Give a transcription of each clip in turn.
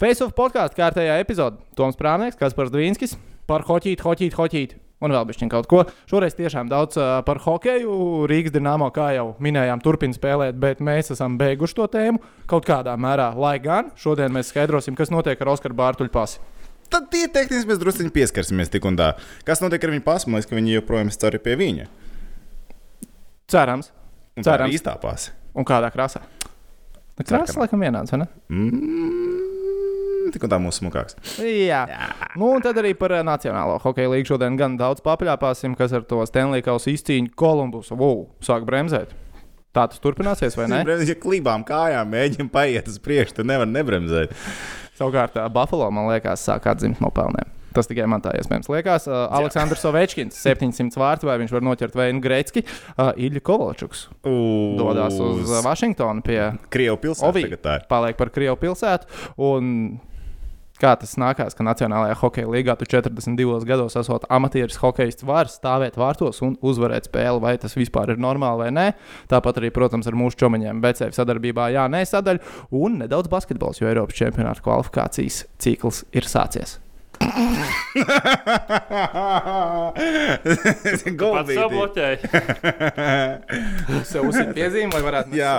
Facebook podkāstu kārtējā epizode Toms Prānieks, Kaspars Dvīnskis par hoķīti, hoķīti, hoķīti. Un vēl bišķiņ kaut ko. Šoreiz tiešām daudz uh, par hokeju. Rīgas dīnāmo, kā jau minējām, turpina spēlēt, bet mēs esam beiguši to tēmu kaut kādā mērā. Lai gan šodien mēs skaidrosim, kas notiek ar Oskaru Bārtuļu pasi. Tad tie tehniski mēs druskuļi pieskarsimies tik un tā. Kas notiek ar viņu pasu? Man liekas, ka viņi joprojām stāv pie viņa. Cerams. Un tā Cerams. ir īstā pasa. Un kādā krāsā? Krāsa laikam vienāds, vai ne? Mm, tik un tā mūsu smukāks. Jā. Nu, un tad arī par uh, Nacionālo hokeja līniju šodien gan daudz papļāpāsim, kas ar to Stanley Kausa izcīņu Kolumbusu wow, sāk bremzēt. Tā tas turpināsies, vai ne? Ja klībām kājām mēģina paiet uz priekšu, tad nevar nebremzēt. Savukārt, uh, Buffalo, man liekas, sāk atzimt no pelniem. Tas tikai man tā iespējams liekas. Uh, Aleksandrs Ovečkins, 700 vārtu, vai viņš var noķert Veinu Grecki. Uh, Ilja Kovalčuks dodas uz Vašingtonu pie Krievu pilsētas. Paliek par Krievu pilsētu. Un kā tas nākās, ka Nacionālajā hokeja līgā tu 42 gados esot amatieris hokejists, var stāvēt vārtos un uzvarēt spēli, vai tas vispār ir normāli vai nē. Tāpat arī, protams, ar mūsu čomiņiem BCF sadarbībā, jā, nē, sadaļa un nedaudz basketbols, jo Eiropas čempionāta kvalifikācijas cikls ir sācies. Bloķēja. Jūs jau uzsver piezīmi, lai varētu Jā,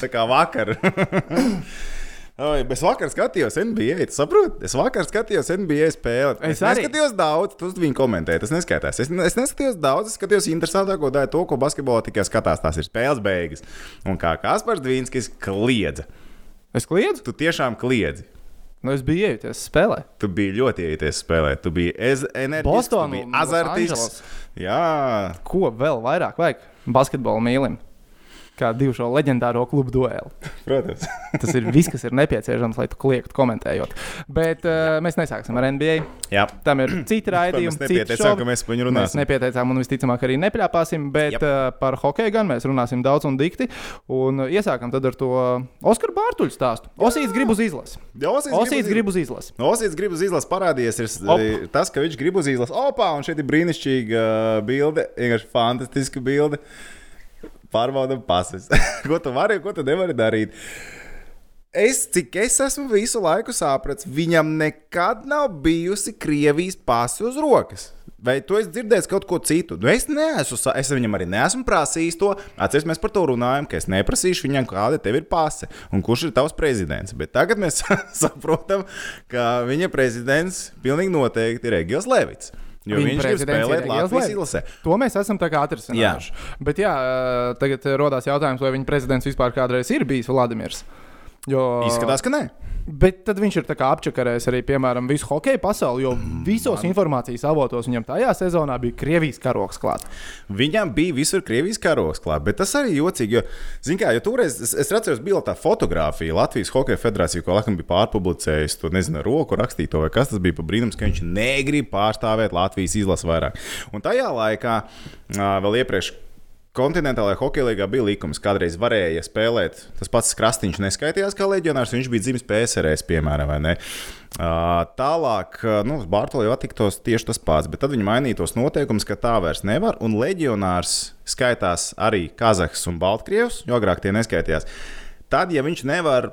tā kā vakar. Oi, es vakar skatījos NBA, tu saproti? Es vakar skatījos NBA spēli. Es arī. neskatījos daudz, tu viņu komentēji, tas neskaitās. Es, es neskatījos daudz, es skatījos interesantāko daļu, to, ko basketbolā tikai skatās. Tās ir spēles beigas. Un kā Kaspars Dvīnskis kliedza. Es kliedzu, Tu tiešām kliedzi. nu es biju iejuties spēlē. Tu biji ļoti ieties spēlēt. Tu biji enerģisks, Bostonā, azartīgs. Jā, Ko vēl vairāk vajag? Basketbolu mīlim. Kā divu šo leģendāro klubu dueli. protams. Tas ir viss, kas ir nepieciešams, lai tu kliegtu komentējot. Bet uh, mēs nesāksim ar NBA. Jā. Tam ir citi raidījumi. Mēs nepieteicām, ka mēs par viņu Mēs runāsim. nepieteicām un visticamāk arī nepļāpāsim, bet Jep. uh, par hokeju gan mēs runāsim daudz un dikti. Un uh, iesākam tad ar to Oskaru Bārtuļu stāstu. Osīts grib uz izlasi. Osīts grib uz izlasi. Osīts grib uz izlases parādījies. Ir, ir tas, ka viņš grib uz izlases. Opā, un šeit ir brīnišķīga uh, bilde. Vienkārši fantastiska bilde. Pārbaudam pases. ko tu vari, ko tu nevari darīt? Es, cik es esmu visu laiku sapratis, viņam nekad nav bijusi Krievijas pasi uz rokas. Vai tu esi dzirdējis kaut ko citu? Nu, es neesmu, es viņam arī neesmu prasījis to. Atcerieties, mēs par to runājam, ka es neprasīšu viņam, kāda tev ir pase un kurš ir tavs prezidents. Bet tagad mēs saprotam, ka viņa prezidents pilnīgi noteikti ir Egils Levits. Jo Viņa viņš grib spēlēt Latvijas izlasē. To mēs esam tā kā atrisinājuši. Bet jā, tagad rodas jautājums, vai viņa prezidents vispār kādreiz ir bijis Vladimirs. Jo, Izskatās, ka nē. Bet tad viņš ir apčakarējis arī, piemēram, visu hokeju pasauli, jo visos informācijas avotos viņam tajā sezonā bija Krievijas karoks klāts. Viņam bija visur Krievijas karos klāts, bet tas arī jocīgi. Jo, zin kā, jo toreiz es, es atceros, bija tā fotografija Latvijas Hokeja federācija, ko laikam bija pārpublicējusi. To nezinu, roku rakstīto, vai kas tas bija par brīnums, ka viņš negrib pārstāvēt Latvijas izlasi vairāk. Un tajā laikā, vēl iepriekš. Kontinentālajā hokeja līnijā bija likums, ka kādreiz varēja spēlēt. Tas pats Krastīņš neskaitījās kā leģionārs, viņš bija dzimis PSRS, piemēram, vai ne? Tālāk, nu, uz Bārtaļa jau attiktos tieši tas pats, bet tad viņi mainīja tos noteikumus, ka tā vairs nevar. Un leģionārs skaitās arī Kazahs un Baltkrievs, jo agrāk tie neskaitījās. Tad, ja viņš nevar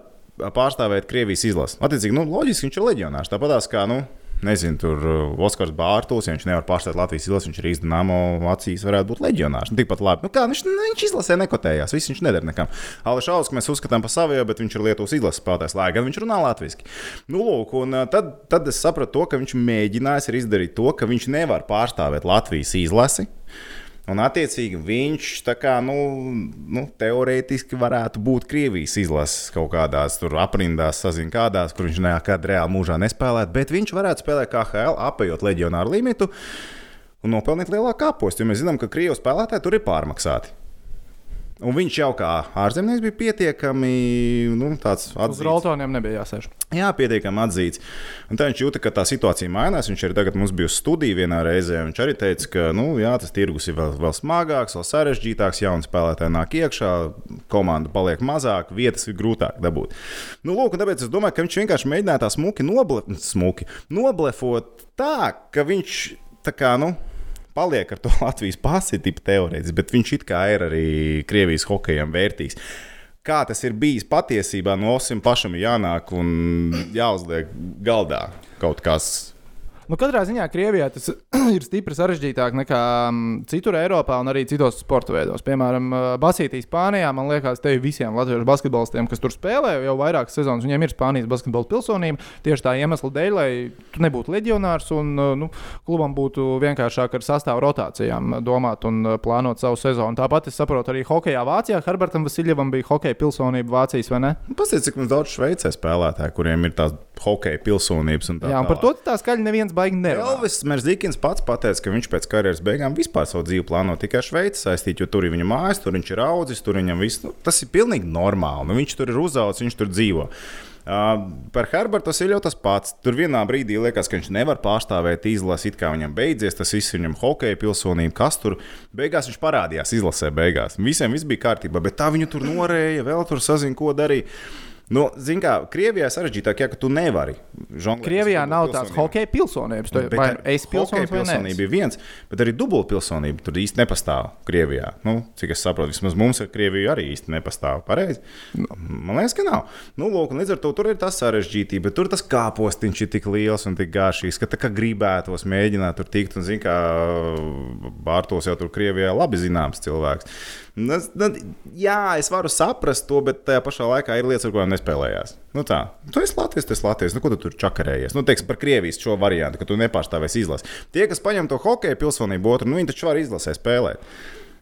pārstāvēt Krievijas izlasi, attiecīgi, nu, loģiski viņš ir leģionārs. Tāpat kā, nu, Nezinu, tur uh, Oskars Bārtos, ja viņš nevar pārstāvēt Latvijas izlasi, viņš arī Dāmo acīs varētu būt leģionārs. Nu, tikpat labi. Nu, kā, viņš, nu, viņš izlasē nekotējās, viss viņš nedara nekam. Alešausku mēs uzskatām par savu, bet viņš ir Lietuvas izlases spēlētājs, lai gan viņš runā latviešu. Nu, lūk, un uh, tad, tad es sapratu to, ka viņš mēģinājis arī izdarīt to, ka viņš nevar pārstāvēt Latvijas izlasi. Un, attiecīgi, viņš kā, nu, nu, teorētiski varētu būt Krievijas izlases kaut kādās aprindās, sazina kādās, kur viņš nekad reāli mūžā nespēlētu, bet viņš varētu spēlēt KHL, apējot leģionāru limitu un nopelnīt lielāku kāpostu. Jo mēs zinām, ka Krievijas spēlētāji tur ir pārmaksāti. Un viņš jau kā ārzemnieks bija pietiekami nu, tāds Uz atzīts. roltoniem nebija jāsēž. Jā, pietiekami atzīts. Un tā viņš jūta, ka tā situācija mainās. Viņš arī tagad mums bija uz studiju vienā reizē. Viņš arī teica, ka nu, jā, tas tirgus ir vēl, vēl smagāks, vēl sarežģītāks. Jauni spēlētāji nāk iekšā, komanda paliek mazāk, vietas ir grūtāk dabūt. Nu, lūk, tāpēc es domāju, ka viņš vienkārši mēģināja tā smuki, noble... smuki noblefot tā, ka viņš tā kā. Nu, Paliek ar to Latvijas pasi, tipa teorētiski, bet viņš it kā ir arī Krievijas hokejam vērtīgs. kā tas ir bijis patiesībā, no Osim pašam jānāk un jāuzliek galdā kaut kas. Nu, katrā ziņā Krievijā tas ir stipri sarežģītāk nekā um, citur Eiropā un arī citos sporta veidos. Piemēram, Basītī, Spānijā. Man liekas, te visiem latviešu basketbolistiem, kas tur spēlē jau vairākas sezonas, viņiem ir Spānijas basketbola pilsonība. Tieši tā iemesla dēļ, lai tu nebūtu leģionārs un nu, klubam būtu vienkāršāk ar sastāvu rotācijām domāt un plānot savu sezonu. Tāpat es saprotu, arī hokeja Vācijā Herbertam Vasiljevam bija hokeja pilsonība Vācijas, vai ne? Pastāstiet, cik mums daudz šveicē spēlētāju, kuriem ir tās hokeja pilsonības. Tā Jā, un par to tā skaļi neviens baigi nerunā. Elvis Merzikins pats pateica, ka viņš pēc karjeras beigām vispār savu dzīvi plāno tikai Šveicē saistīt, jo tur ir viņa mājas, tur viņš ir audzis, tur viņam viss. Nu, tas ir pilnīgi normāli. Nu, viņš tur ir uzaugusi, viņš tur dzīvo. Uh, par Herbertu tas ir jau tas pats. Tur vienā brīdī liekas, ka viņš nevar pārstāvēt izlasi, it kā viņam beidzies tas viss, viņam hokeja pilsonība, kas tur. Beigās viņš parādījās izlasē, beigās. Visiem viss bija kārtībā, bet tā viņu tur norēja, vēl tur sazina, ko darīt. Nu, Ziniet, kā Krievijā sarežģītāk, ja tu nevari. Žonglēt, Krievijā nav tādas hokeja pilsonības. Tu vai nu vai nē? Pilsonība ir viens, bet arī dubultpilsonība tur īsti nepastāv Krievijā. Nu, cik es saprotu, vismaz mums ar Krieviju arī īsti nepastāv. Pareizi? Man liekas, ka nav. Nu, lūk, līdz ar to tur ir tas sarežģītība, bet tur tas kāpostiņš ir tik liels un tik garšīgs, ka tā kā gribētos mēģināt tur tikt. Un, zin, kā Bārtos jau tur Krievijā labi zināms cilvēks. Nu, nu, jā, es varu saprast to, bet tajā pašā laikā ir lietas, ar kurām nespēlējās. Nu tā, tu esi Latvijas, tu esi Latvijas. Nu, ko tu tur čakarējies? Nu, teiksim, par Krievijas šo variantu, ka tu nepārstāvēsi izlasi. Tie, kas paņem to hokeja pilsonību otru, nu, viņi taču var izlasē spēlēt.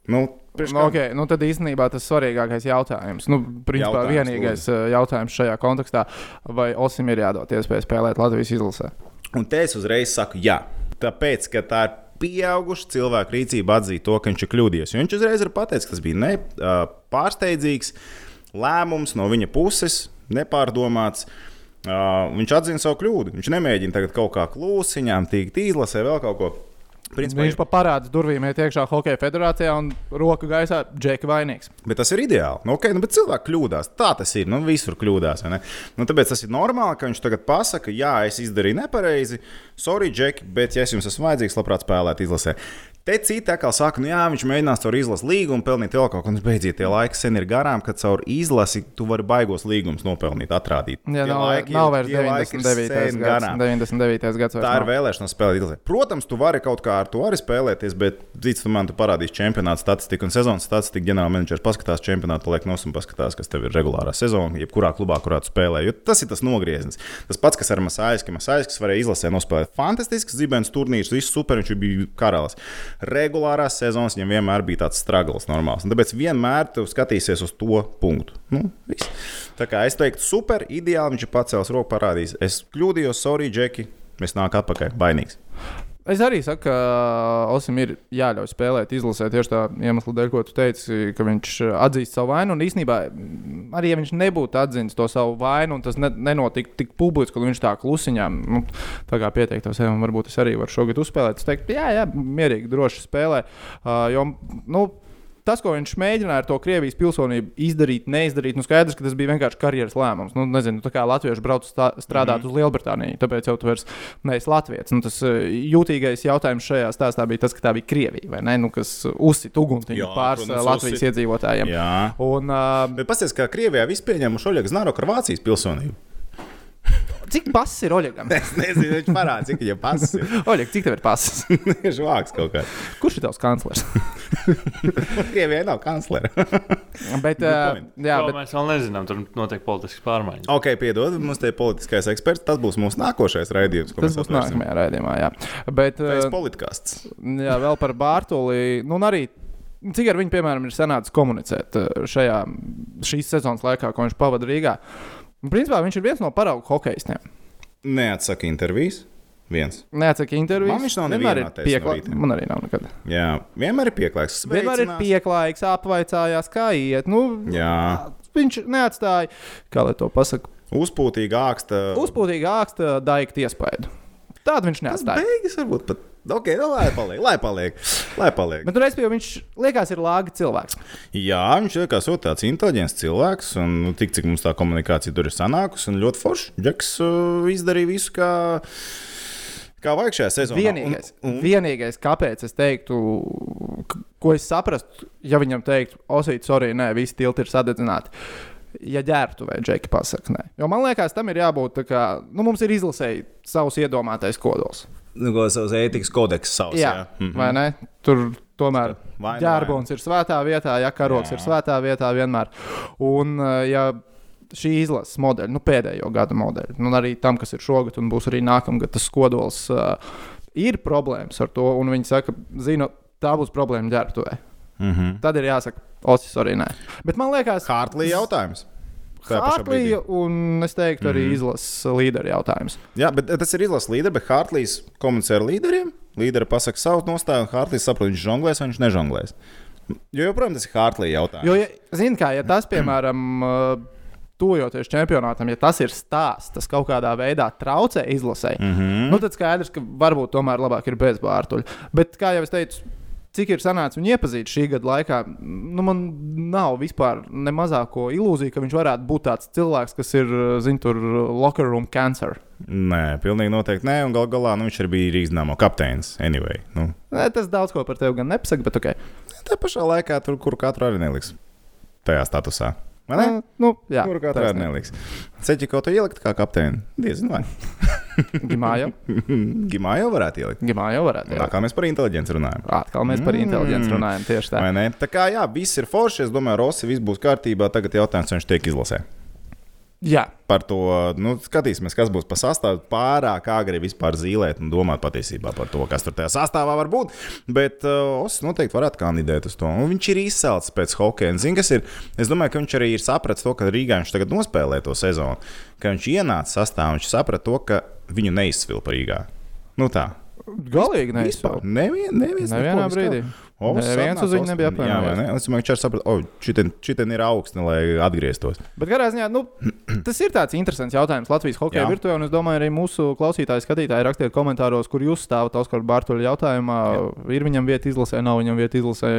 Nu, Nu, okay, nu tad īstenībā tas svarīgākais jautājums, nu, principā jautājums, vienīgais lūdzu. jautājums šajā kontekstā, vai Osim ir jādod iespēja spēlēt Latvijas izlasē? Un te es uzreiz saku, jā, tāpēc, ka tā ir pieauguši cilvēku rīcība atzīt to, ka viņš ir kļūdījies. Viņš uzreiz ir pateicis, ka tas bija ne, pārsteidzīgs lēmums no viņa puses, nepārdomāts. Uh, viņš atzina savu kļūdu. Viņš nemēģina tagad kaut kā klusiņām, tīkt izlasē, vēl kaut ko. Principā, viņš pat parāda durvīm, iet iekšā Hokeja federācijā un roka gaisā džeka vainīgs. Bet tas ir ideāli. Nu, okay, nu, bet cilvēki kļūdās. Tā tas ir. Nu, visur kļūdās. Nu, tāpēc tas ir normāli, ka viņš tagad pasakā, jā, es izdarīju nepareizi. Sorry, Džeki, bet ja es jums esmu vajadzīgs, labprāt spēlēt izlasē. Te citi atkal saka, nu jā, viņš mēģinās caur izlases līgumu pelnīt vēl kaut ko. Un beidziet, tie laiki sen ir garām, kad caur izlasi tu vari baigos līgumus nopelnīt, atrādīt. Jā, tie nav, laiki, nav vairs 99. gads. 99. gads Tā ir vēlēšanās spēlēt izlasē. Protams, tu vari kaut kā ar to arī spēlēties, bet cits tu man tu parādīs čempionāta statistiku un sezonas statistiku. Ģenerālmenedžers paskatās čempionātu, liek nos un paskatās, kas tev ir regulārā sezona, jebkurā klubā, kurā tu spēlē. Jo tas ir tas nogrieznis. Tas pats, kas ar Masāļsku, Masāļsku varēja izlasē nospēlēt fantastisks zibens turnīrs, viss super, viņš bija karalis regulārās sezonas viņam vienmēr bija tāds struggles normāls. Un tāpēc vienmēr tu skatīsies uz to punktu. Nu, viss. Tā kā es teiktu, super, ideāli viņš ir pacēlis roku parādījis. Es kļūdījos, sorry, Džeki, mēs nākam atpakaļ, vainīgs. Es arī saku, ka Osim ir jāļauj spēlēt, izlasēt tieši tā iemesla dēļ, ko tu teici, ka viņš atzīst savu vainu. Un īsnībā, arī ja viņš nebūtu atzīmis to savu vainu, un tas ne, nenotika tik publiski, ka viņš tā klusiņām, nu, tā kā pieteikt sev, varbūt es arī varu šogad uzspēlēt. Es teiktu, jā, jā, mierīgi, droši spēlē. Uh, jo, nu, tas, ko viņš mēģināja ar to Krievijas pilsonību izdarīt, neizdarīt, nu skaidrs, ka tas bija vienkārši karjeras lēmums. Nu, nezinu, tā kā Latvieši brauc strādāt mm -hmm. uz Lielbritāniju, tāpēc jau tu vairs neesi Latvijas. Nu, tas eh, jūtīgais jautājums šajā stāstā bija tas, ka tā bija Krievija, vai ne? Nu, kas uzsita uguntiņu pāris protams, Latvijas uzsit. iedzīvotājiem. Jā. Un, uh, Bet pasties, kā Krievijā vispār pieņēmuši Oļegu Znaroku ar Vācijas pilsonību. Cik pasas ir Oļegam? es nezinu, viņš parāda, cik viņam pasas ir. Oļeg, cik tev ir pasas? Viņš vāks kaut kā. Kurš ir tavs kanclers? Krievijai nav kanclera. bet, uh, jā, bet... Mēs vēl nezinām, tur notiek politiskas pārmaiņas. Ok, piedod, mums te ir politiskais eksperts. Tas būs mūsu nākošais raidījums. Tas būs atvērsim. nākamajā raidījumā, jā. Bet, uh, politikāsts. Jā, vēl par Bārtuli. Nu, arī Cik ar viņu, piemēram, ir sanācis komunicēt šajā, šīs sezonas laikā, ko viņš pavadīja Rīgā? Un, principā viņš ir viens no paraugu hokeistiem. Neatsaka intervijas. Viens. Neatsaka intervijas. Man viņš nav vienmēr pieklājīgs. Man arī nav nekad. Jā, vienmēr ir pieklājīgs. Vienmēr ir pieklājīgs, apvaicājās, kā iet. Nu, Jā. Viņš neatstāja, kā lai to pasakā. Uzpūtīga āksta. Uzpūtīga āksta daigta iespēja. Tādu viņš neatstāja. Tas beigas varbūt pat Ok, nu, lai paliek, lai paliek. Lai paliek. Bet, nu, respektīvi, viņš liekas, ir lāga cilvēks. Jā, viņš liekas, ir tāds inteliģents cilvēks, un nu, tik cik mums tā komunikācija tur ir sanākusi, un ļoti forši. Džeks uh, izdarīja visu, kā, kā vajag šajā sezonā. Vienīgais, un, un... vienīgais kāpēc es teiktu, ko es saprastu, ja viņam teiktu, Osīts, sorry, nē, visi tilti ir sadedzināti. ja ģērbtu vai džeki pasakā nē. Jo man liekas, tam ir jābūt tā kā, nu, mums ir izlasēji savs iedomātais kodols. Nu, ko savs ētikas kodeks savs. Jā, jā. Mhm. vai ne? Tur tomēr Vai nu ģērbons ir svētā vietā, ja karoks Jā. ir svētā vietā vienmēr. Un, uh, ja šī izlases modeļa, nu, pēdējo gadu modeļa, nu, arī tam, kas ir šogad un būs arī nākamgad, tas kodols uh, ir problēmas ar to. Un viņi saka, zinu, tā būs problēma ģērbtuvē. Mhm. Tad ir jāsaka, Osis arī nē. Bet man liekas, Hartlī jautājums. Hartlija un es teiktu arī Mhm. izlases līderu jautājums. Jā, bet tas ir izlases līderis, bet Hartlīs komunicē ar līderiem. Līderi pasaka savu nostāju, un Hartlīs saprot, viņš žonglēs vai viņš nežonglēs. Jo joprojām tas ir Hartlī jautājums. Jo, ja, zini, kā ja tas, piemēram, uh, tuvojoties čempionātam, ja tas ir stāsts, tas kaut kādā veidā traucē izlasēji, Mm -hmm. nu, tad skaidrs, ka varbūt tomēr labāk ir bez bārtuļa. Bet, kā jau es teicu, cik ir sanācis viņu iepazīt šī gada laikā, nu, man nav vispār ne mazāko ilūziju, ka viņš varētu būt tāds cilvēks, kas ir, zināms, tur locker room cancer. Nē, pilnīgi noteikti nē, un gal galā nu, viņš arī bija Rīgas dāmas kapteinis. Anyway, nu, Nē, Tas daudz ko par tevi gan nepasaka, bet ok. tā pašā laikā tur, kur katru arī neliks. Tajā statusā. Vai ne? Uh, nu, jā, katru arī taisnība. neliks. Ceļš kaut ko ielikt kā kapteini. Diezgan vai. Gimā jau, Gimā jau varētu ielikt. gimā jau varētu. Tā Jā. kā mēs par inteliģenci runājam. Atkal mēs par Mm. inteliģenci runājam tieši tā. Vai ne? Tā kā jā, viss ir forši. Es domāju, Rosi, viss būs kārtībā. Tagad jautājums, vai viņš tiek izlasē. Jā, Par to nu, skatīsimies, kas būs pa sastāvu. Pārāk agri vispār zīmēt un domāt patiesībā par to, kas tur tajā sastāvā var būt. Bet uh, Osakas noteikti varētu kandidēt uz to. Un viņš ir izcelts pēc hokeja. Kas ir? Es domāju, ka viņš arī ir sapratis to, ka Rīgā viņš tagad nospēlē to sezonu. Ka viņš ienāca sastāvā, viņš saprata to, ka viņu neizsvilpa Rīgā. Nu tā. galīgi neviens Nevienā brīdī. O, Neviens uz viņu nebija apvainojies. ne? Es arī saprata, o, šitien, šitien ir augsts, lai atgrieztos. Bet katrā ziņā nu, tas ir tāds interesants jautājums Latvijas hokeja virtuvē. un Es domāju, arī mūsu klausītāji, skatītāji rakstiet komentāros, kur jūs stāvat Oskara Bārtaļa jautājumā. Jā. Ir viņam vieta izlasē, nav viņam vieta izlasē,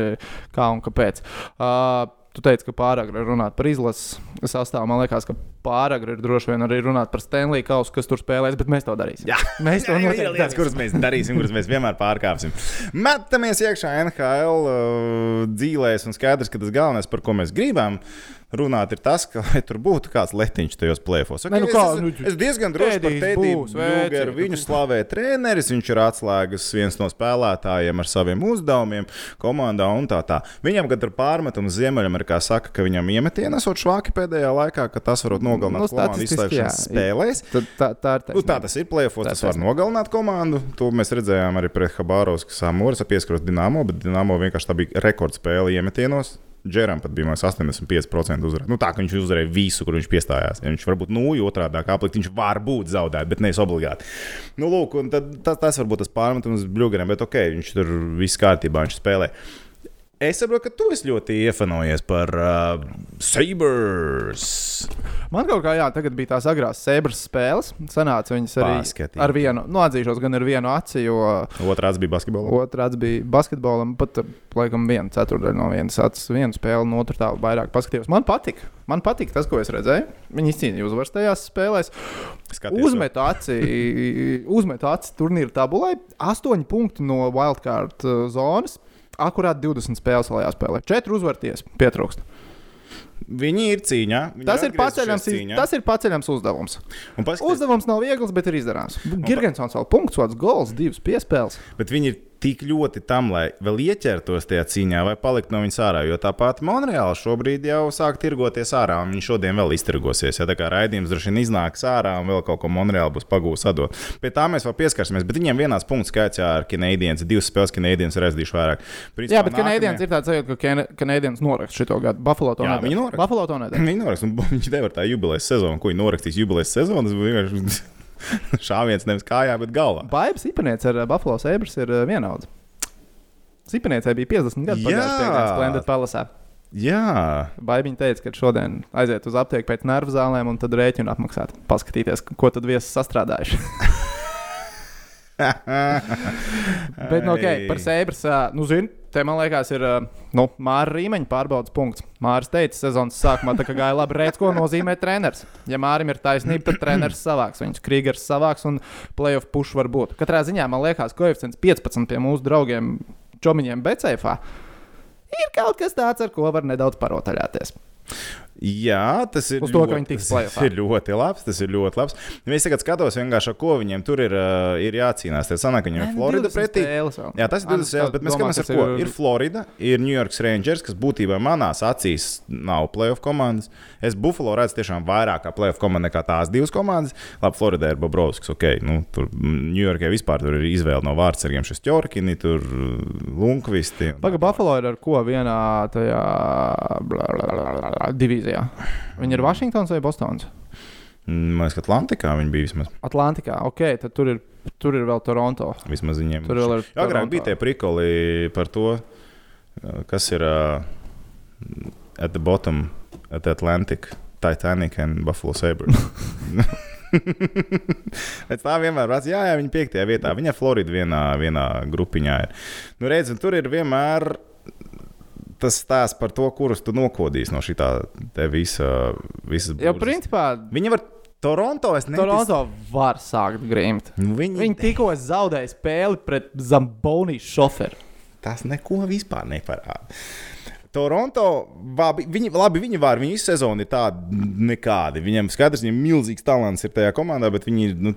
kā un kāpēc. Uh, Tu teici, ka pārāk ir runāt par izlases sastāvu. Man liekas, ka pārāk ir droši vien arī runāt par Stanley Kausu, kas tur spēlēs, bet mēs to darīsim. Jā. Mēs to ir noteikti darīsim. kuras mēs darīsim, kuras mēs vienmēr pārkāpsim. Metamies iekšā NHL uh, dzīvēs, un skaidrs, ka tas galvenais, par ko mēs gribam runāt, ir tas, ka tur būtu kāds letiņš tajos plēfos. Okay, Nē, nu kā, es, nu, es diezgan droši par Bļūgeru. Viņu slavē treneris, viņš ir atslēgas viens no spēlētājiem ar saviem uzdevumiem komandā un tā tā. Viņam, kad ir pārmetums Ziemeļamerikā, saka, ka viņam iemetieni esot švaki pēdējā laikā, ka tas varot nogalināt Nu, nu, komandu izslēgšanas spēlēs. Tad, tā, tā ir Nu, tā tas ir plēfos, Tā tas var nogalināt komandu. To mēs redzējām arī pret Habārovskas Amūras, pieskaros Dienāmo, bet Dienāmo vienkārši tā bija rekordspēle iemetienos. Džeram pat bija man 85% uzvara. Nu, tā ka viņš uzvarēja visu, kur viņš piestājās. Ja viņš varbūt nūju otrādi aplikt, viņš var būt zaudēt, bet nevis obligāti. Nu, lūk, tad, tas, tas varbūt tas pārmetums Bluegeram, bet ok, viņš tur viss kārtībā, viņš spēlē. Es saprotu, ka tu esi ļoti iefanojies par uh, Sabers. Man kaut kā, jā, tagad bija tās agrās sēbras spēles. Sanāca viņas arī Paskatīt. ar vienu, nu, atzīšos, gan ar vienu aci, jo Otrāds bija basketbols. otrāds bija basketbolam, pat, laikam, viena ceturdaļa no vienas acis, viena spēle, no otras tā vairāk paskatījos. Man patika. Man patika tas, ko es redzēju. Viņi izcīnīja uzvaras tajās spēlēs. Skaties, Uzmetu aci, uzmetu aci turnīra tabulai. 8 punkti no wildcard uh, zonas. Akurāt 20 spēles vēl jāspēlē. 4 uzvarties, pietrūkst. Viņi ir cīņā. Viņi Tas ir, paceļams, cīņā. tas ir paceļams uzdevums. Un paskaties, Uzdevums nav viegls, bet ir izdarāms. Girgensons vēl punkts, gols, divas piespēles. Bet viņi ir tik ļoti tam, lai vēl ieķertos tajā cīņā, vai palikt no viņas ārā. Jo tāpat Monreāla šobrīd jau sāk tirgoties ārā, un viņi šodien vēl iztirgosies. Ja tā kā raidījums droši vien iznāks ārā, un vēl kaut ko Monreāla būs pagūs atdot. Pie tā mēs vēl pieskarsimies, bet viņiem vienās punkts skaits ar Canadiens, divas spēles Canadiens ir aizdījuši vairāk. Principā, Jā, bet Canadiens ir tāds sajūta, ka Canadiens noraksta šo gadu. Buffalo to nedara. viņi noraksta. Buffalo to nedara. Viņi noraksta, un viņš nevar tā jubilejas sezonu, ko viņi norakstīs jubilejas sezonu. Šāviens nevis kājā, bet galvā. Baibas Ipanēts ar uh, Buffalo Sabres ir uh, vienauds. Sipaniecei bija 50 gadi Jā. pagājušajā gadā Splendid Palace. Jā, Baibiņa teica, ka šodien aiziet uz aptieku pēc nervu zālēm un tad rēķinu apmaksāt. Paskatīties, ko tad viesis sastrādājuši. Bet, nu, ok, par Sabres. ā, Nu, zini, te man liekas, ir ā, nu, Māra Rīmeņa pārbaudas punkts. Māris teica, sezonas sākumā tā gāja labi. Redz, ko nozīmē treneris. Ja Mārim ir taisnība, tad treneris savāks. Viņš Krīgers savāks un playoff push var būt. Katrā ziņā man liekas, koeficients 15 pie mūsu draugiem Čomiņiem Beceifā. Ir kaut kas tāds, ar ko var nedaudz parotaļāties. Jā, tas ir, Uz to, ļoti, tas playoffā. ir ļoti labs. Tas ir ļoti labs. Nu, Es tagad skatos, vienkārši, ko viņiem tur ir, uh, ir jācīnās. Tas sanāk, viņiem ir Florida pretī. Jā, tas ir 20 spēles, bet mēs skatāmies, ar ko ir Florida, ir New York Rangers, kas būtībā manās acīs nav playoff komandas. Es Buffalo redzu tiešām vairāk kā playoff komanda nekā tās divas komandas. Labi, Floridā ir Bobrovskis, ok, nu, tur New Yorkai vispār tur ir izvēle no vārdsargiem šis Jorkini, tur Lunkvisti. Pagaidām, Buffalo ir ar ko vienā tajā bla, divīzijā. Viņi ir Vašingtons vai Bostons? Man liekas, ka Atlantikā viņi bija vismaz. Atlantikā, ok, tad tur ir, tur ir vēl Toronto. Vismaz viņiem Tur vēl ir Jā, agrāk bija tie prikoli par to, uh, kas ir uh, at the bottom, at the Atlantic, Titanic and Buffalo Sabres. Pēc tā vienmēr ir. Jā, jā, viņa piektajā vietā. Viņa Florida vienā, vienā grupiņā ir. Nu, redz, tur ir vienmēr tas stāsts par to, kurus tu nokodīsi no šī visa. visas Jo, burzas. principā, Viņa var Toronto. es neticu- Toronto var sākt grimt. Nu, Viņi, Viņi tikko zaudēja spēli pret Zambonijas šoferu. Tas neko vispār neparāda. Toronto, labi, viņi, labi, viņi var, viņa visu sezonu ir tāda nekāda. Viņam skaidrs, viņam milzīgs talants ir tajā komandā, bet viņi nu,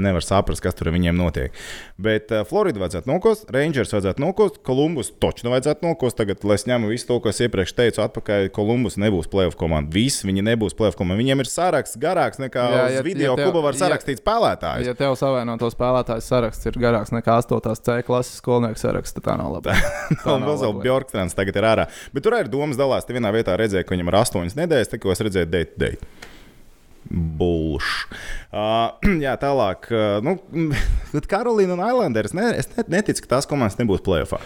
nevar saprast, kas tur viņiem notiek. Bet uh, Floridu vajadzētu nokost, Rangers vajadzētu nokost, Kolumbus točnu vajadzētu nokost. Tagad, es ņemu visu to, ko es iepriekš teicu, atpakaļ, Kolumbus nebūs playoff komanda. Visi viņi nebūs playoff komanda. Viņiem ir saraksts garāks nekā Jā, ja- video, ja tev- ja, kuba var ja- sarakstīt spēlētājus. Ja tev savainoto spēlētāju saraksts ir garāks nekā 8. C klases skolnieku saraksts, tad tā nav labi. Un vēl vēl Bjorkstrāns tagad ir ārā. Bet tur arī domas dalās. Te vienā vietā redzēju, ka viņam ir astoņas nedēļas, tikko es redzēju, date, date. Bulš. Uh, jā, tālāk. Uh, nu, Karolīna un Islanders. Ne, es net, neticu, ka tās komandas nebūs playoffā.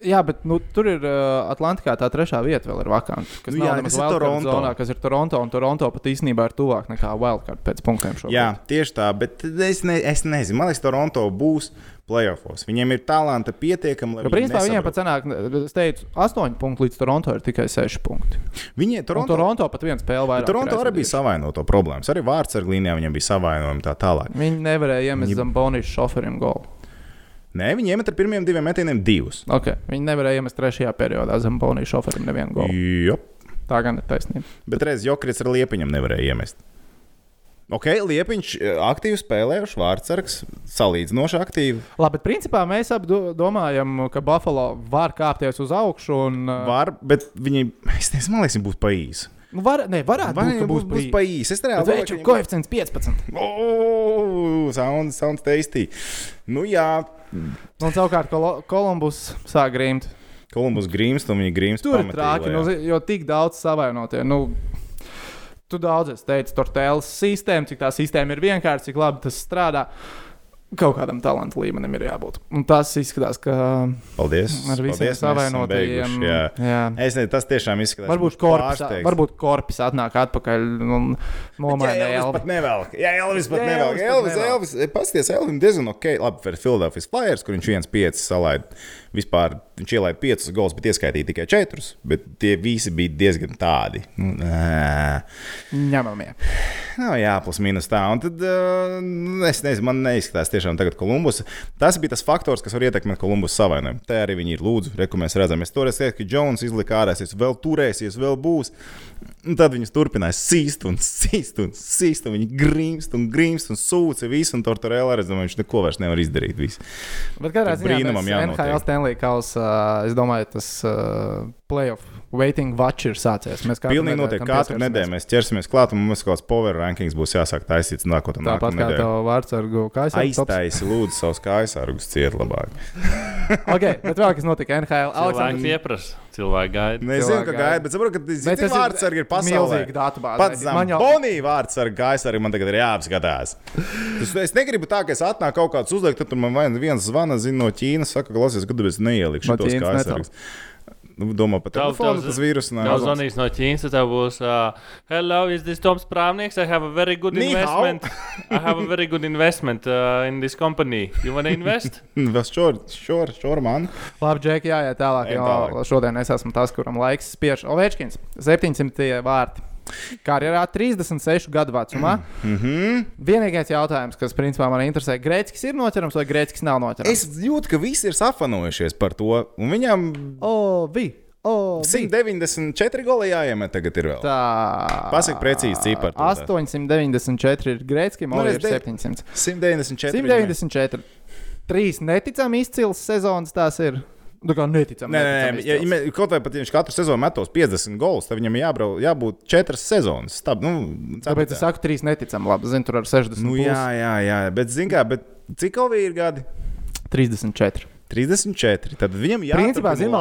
Jā, bet nu, tur ir uh, Atlantikā tā trešā vieta, vēl ir vakanta. Kas Nu jā, kas ir Toronto. zonā, kas ir Toronto. Un Toronto pat īstenībā ir tuvāk nekā Wildcard pēc punktiem šobrīd. Jā, tieši tā, bet es, ne, es nezinu. Man liekas, Toronto būs playoffs. Viņiem ir talanta pietiekami, lai Jo, principā viņiem pat sanāk, es teicu, 8 punkti līdz Toronto ir tikai 6 punkti. Viņi Toronto, Toronto, Toronto pat viens spēle vairāk. Toronto ir arī bija savainoto problēmas. Arī vārdsargu līnijā viņam bija savainojumi tā tālāk. Viņi nevarēja iemest Viņi- zem Bonijas šoferiem golu. Nē, viņi iemet ar pirmiem diviem metieniem divus. Okay. Viņi nevarēja iemest trešajā periodā zem Bonijas šoferiem nevienu golu. Jop. Tā gan ir taisnība. Bet reiz Jokrits ar Liepiņam nevarēja iemest. Ok, Liepiņš eh, aktīvi spēlējuši, Vārtsargs salīdzinoši aktīvi. Labi, bet principā mēs abi do- domājam, ka Buffalo var kāpties uz augšu. Un, uh, Var, bet viņi, es nezinu, man liekas, būs pa īsi. nu, var, ne, varētu Vai būt, ka būs, būs pa īsi? Es reāli Veču koeficients 15. Oh, sounds, sounds tasty. Nu jā, Un savukārt Kolo- Kolumbus sāk grimt. Kolumbus grīmst un viņi grīmst. Tur ir lejā. nu, jo tik daudz savainotie. Nu, tu daudz esi teicis, tur tēlas sistēma, cik tā sistēma ir vienkārša, cik labi tas strādā. Kaut kādam talantu līmenim ir jābūt. Un tas izskatās, ka Paldies. ar visiem savainotajiem. Jā. jā. Es nezinu, tas tiešām izskatās. Varbūt korpus, varbūt korpus atnāk atpakaļ un nomainīja Jā, Elvis pat nevelk. Jā, Elvis pat nevelk. Elvis Elvis. Elvis, Elvis pasties, Elvis diezgan ok. Labi, Philadelphia Flyers, kur viņš viens piecus salaid. Vispār viņš ielaida piecus gols, bet ieskaitīja tikai četrus. Bet tie visi bija diezgan tādi. Nu, ā. Ņemamie. Nav jāplus minus tā. Un tad es nezinu, man neizskatās tiešām tagad Kolumbus. Tas bija tas faktors, kas var ietekmēt Kolumbus savainojumu. Te arī viņi ir lūdzu, re, ko mēs redzam. Es toreiz teicu, ka Jones izlika ārā, es vēl turēsies, vēl būs. Un tad viņus turpināja sīst un sīst un sīst. Un viņi grimst un grimst un sūca visu. Un tur arī redzam, viņš neko vairs nevar izdarīt. Visu. Bet kādā ziņā brīnumam jānotiek. Stanley Kausa, es domāju, tas uh, playoff waiting watch ir sācies. Mēs katru Pilnīgi noteikti. Katru nedēļu mēs ķersimies klāt, un mums kaut kāds power rankings būs jāsāk taisīt nākotnē. Tāpat kā tev vārds ar Gausu. Aiztaisi, lūdzu, savus kājsargus ciet labāk. okay, bet vēl kas notika NHL? Cilvēki Aleksandrs, pieprasa, cilvēki gaida. Nezinu, ka gaida. bet saprotu, ka Bet tas vārdsargi ir pasaulē. milzīga datubāze. Pats jau- Zambonī vārds ar gaisu arī man tagad ir jāapskatās. Tas, es negribu tā, ka es atnāku kaut kāds uzliekt, tad tur man viens zvana zina no Ķīnas, saka, klausies, kad es neielikšu No tos Ķīnas kaisargus. Nu, domā par telefonu, tas vīrus Tev nav. zvanīs no Ķīnas, tad tev būs, uh, hello, is this Toms Prāvnieks? I have a very good Ni investment. I have a very good investment uh, in this company. You want to invest? Vēl šor, šor, šor man. Labi, Džeki, jāiet tālāk. Jo tālāk. šodien es esmu tas, kuram laiks spiež. Ovečkins, 700 vārti. Karjerā 36 gadu vecumā. Mm -hmm. Vienīgais jautājums, kas principā man interesē, Grēcis ir noķerams vai Grēcis nav noķerams? Es jūtu, ka visi ir safanojušies par to. Un viņam O, vi! Oh, 194 goli jāiemet tagad ir vēl. Tā. Pasaki precīzi tā. 894 ir Grēckim, Nu, un es ir de- 700. 194. viņam ir. 194. Trīs neticami izcils sezonas tās ir. Tā kā neticami. Nē, nē, neticami nē, ja, ja, kaut vai pat ja viņš katru sezonu metos 50 golus, tad viņam jābrauc, jābūt 4 sezonas. Stab, nu, Tāpēc es saku, trīs neticami labi. Zinu, tur ar 60. Nu, plus. jā, jā, jā, bet, zin kā, bet cik Ovi ir gadi? 34. 34. Tad viņam zinu,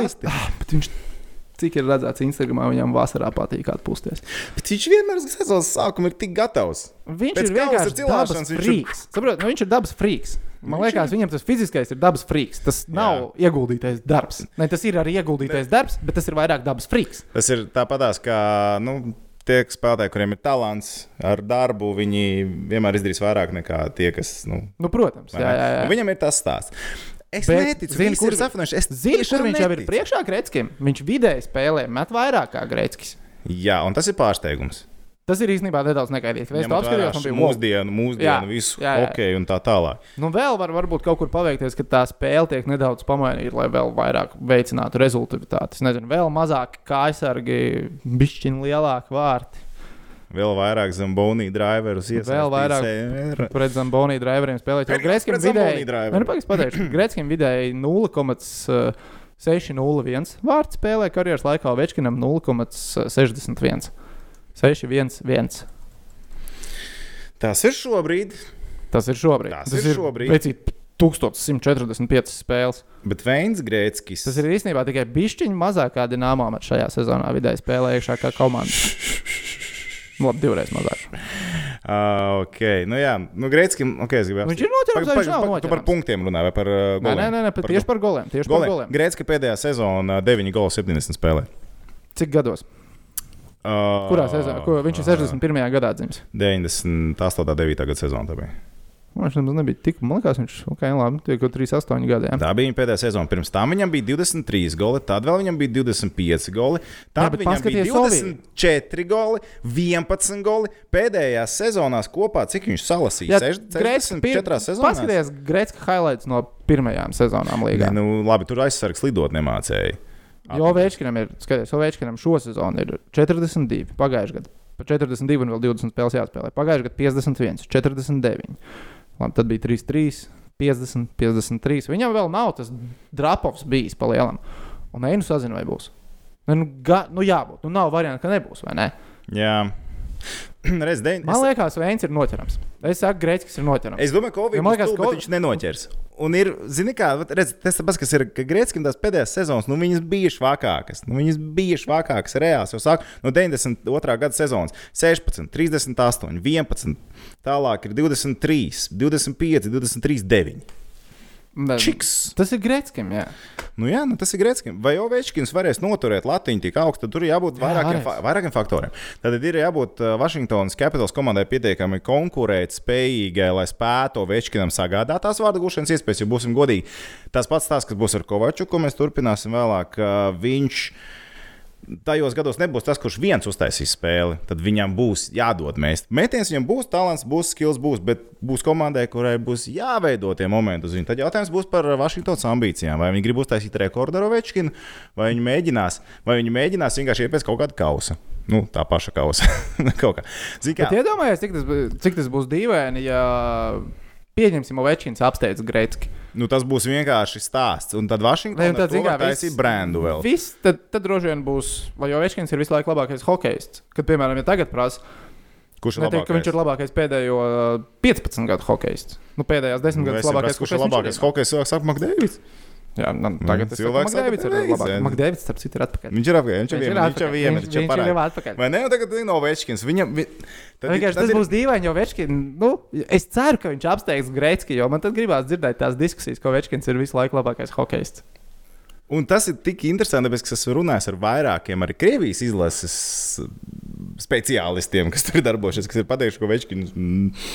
līdz- kasti. Ah, bet viņš, cik ir redzēts Instagramā, viņam vasarā patīk atpūsties. Bet viņš vienmēr sezonas sākuma ir tik gatavs. Viņš Pēc ir vienkārši dabas viņš ir- frīks. Saprot, nu, viņš ir dabas frīks. Man Viņš liekas, viņam tas fiziskais ir dabas frīks. Tas nav ieguldītais darbs. Ne, tas ir arī ieguldītais darbs, bet tas ir vairāk dabas frīks. Tas ir tāpatās, kā nu, tie spēlētāji, kuriem ir talants ar darbu, viņi vienmēr izdarīs vairāk nekā tie, kas. Nu, Nu, protams, jā, ne? jā, jā. Un Viņam ir tas stāsts. Es Bet neticu, visi kur ir. Es Zini, tiešām kur viņš jau ir neticu. priekšā Grēckim? Viņš vidēji spēlē met vairāk kā Grēckis. Jā, un tas ir pārsteigums. Tas ir īstenībā nedaudz negaidīts. Es to apskatījos, man bija mūsdienu, mūsdienu, Jā, visu jā, jā. hokeju un tā tālāk. Nu, vēl var varbūt kaut kur paveikties, ka tā spēle tiek nedaudz pamainīta, lai vēl vairāk veicinātu rezultātu. Es nezinu, vēl mazāk kājsargi, bišķiņi lielāki vārti. Vēl vairāk Zambonī driverus Vēl vairāk. Pret Zambonī driveriem spēlēt. Zamboni vidēji, nu, pateikšu, Grēckim vidēji 0,601 vārds spēlē karjeras laikā, Večkinam 0,61. 6-1-1. Tas ir šobrīd, Tas ir šobrīd. Tas ir šobrīd. Veicīt 1145 spēles. bet Veins Grēckis. Tas ir īstenībā tikai bišķiņa mazāk kā Dienāmā met šajā sezonā vidēji spēlējušā kā komanda. Nu, Labi, divreiz mazāk. Uh, ok, nu jā, nu Grēckim, ok, es gribēju. Viņš ir noķerams viņš nav Tu par noķerams? punktiem runā vai par uh, goliem? nē, nē, nē par, tieši par goliem. Tieši par goliem. Grēcki pēdējā sezonā 9 gols 70 spēlē. Cik gados? Uh, Kurā sezonā? Ko, viņš ir 61. gadā dzimis. 98. 9. gada sezona. tā bija. Viņš nemaz nebija tik, man liekas, viņš ok, labi, tie kaut 38 gadi. Jā. Tā bija viņa pēdējā sezona. Pirms tam viņam bija 23 goli, tad vēl viņam bija 25 goli. Jā, Tad bet viņam bija paskaties Ovī. 24 goli, 11 goli. Pēdējās sezonās kopā, cik viņš salasīja? 64 sezonās. Paskaties, Grēcka highlights no pirmajām sezonām līgā. Nē, nu, labi, tur aizsargs lidot nemācēja. Jo Ovečkinam ir, skaties, Ovečkinam šo sezonu ir 42, pagājušajā gadā. Pa 42 un vēl 20 spēles jāspēlē. Pagājušajā gadā 51, 49. Labi, tad bija 3, 3, 50, 53. Viņam vēl nav tas drapovs bijis pa lielam. Un Einu sazina, vai būs. Ne, Nu, ga, nu jābūt. Nu, nav variantu, ka nebūs, vai ne? Jā, Reiz deviņ- Man es- liekas, Veins ir noķerams. Es saku, Grēckis ir noķerams. Es domāju, ka Ovi Ja man būs liekas, tuvu, ka bet Ovi- viņš nenoķers. Un ir, zini, kā, redz, tas pats, kas ir, ka Grēckim tās pēdējās sezonas, nu, viņas bija švakākas. Nu, viņas bija švakākas reāls. Jau sāk no 92. gada sezonas - 16, 38, 11, tālāk ir 23, 25, 23, 9. Čiks! Tas ir Grēckim, jā. Nu, jā, nu, tas ir Grēckis. Vai Ovečkins varēs noturēt Latviju tik augstu, tad tur ir jābūt Jā, vairākiem, varēs. fa vairākiem faktoriem. Tad ir jābūt Vašingtonas Capitals komandai pietiekami konkurēt spējīgai, lai spētu Ovečkinam sagādāt tās vārdu gūšanas iespējas, jo būsim godīgi. Tas pats tās, kas būs ar Kovaču, ko mēs turpināsim vēlāk. Uh, viņš tajos gados nebūs tas, kurš viens uztaisīs spēli. Tad viņam būs jādod mēst. Mētījums viņam būs, talants būs, skills būs, bet būs komandai, kurai būs jāveido tie momenti uz viņu. Tad jautājums būs par Vašingtonas ambīcijām. Vai viņi grib uztaisīt rekordu ar Ovečkinu, vai viņi mēģinās, vai viņi mēģinās vienkārši iepēc kaut kādu kausu. Nu, tā paša kausa. Bet iedomājieties, cik tas, cik tas būs dīvaini, ja pieņemsim, Ovečkins apsteidz Grēcki. Nu, tas būs vienkārši stāsts. Un tad Vašingtonā zini kā, taisīja brendu vēl. Viss, tad, tad droši vien būs, vai Ovečkins ir visu laiku labākais hokejists. Kad, piemēram, ja tagad prasa, Kurš ir neteikt, ka viņš ir labākais? labākais pēdējo uh, 15 gadu hokejists. Nu, pēdējās 10 Nu, gadus labākais, kurš ir labākais hokejs, saka, Makdēvis. Jā, nu, tagad cilvēks saka, Makdēvids ir jā. Makdēvids, starp citu, ir atpakaļ. Viņš ir apgājis, viņš ir Viņš ir viņš ir atpakaļ. vienmēr, Viņš- viņš ir ir jau atpakaļ. Vai ne? Un tagad ir Novečkins. Viņam, vi... tad, Vienkārši tas būs dīvaini, jo Večkins, nu, es ceru, ka viņš apsteigs Grēcki, jo man tad gribās dzirdēt tās diskusijas, ka Večkins ir visu laiku labākais hokejists. Un tas ir tik interesanti, tāpēc, ka es esmu runājis ar vairākiem arī Krievijas izlases speciālistiem, kas tur ir darbojušies, kas ir pateikuši, ka Večkins mm,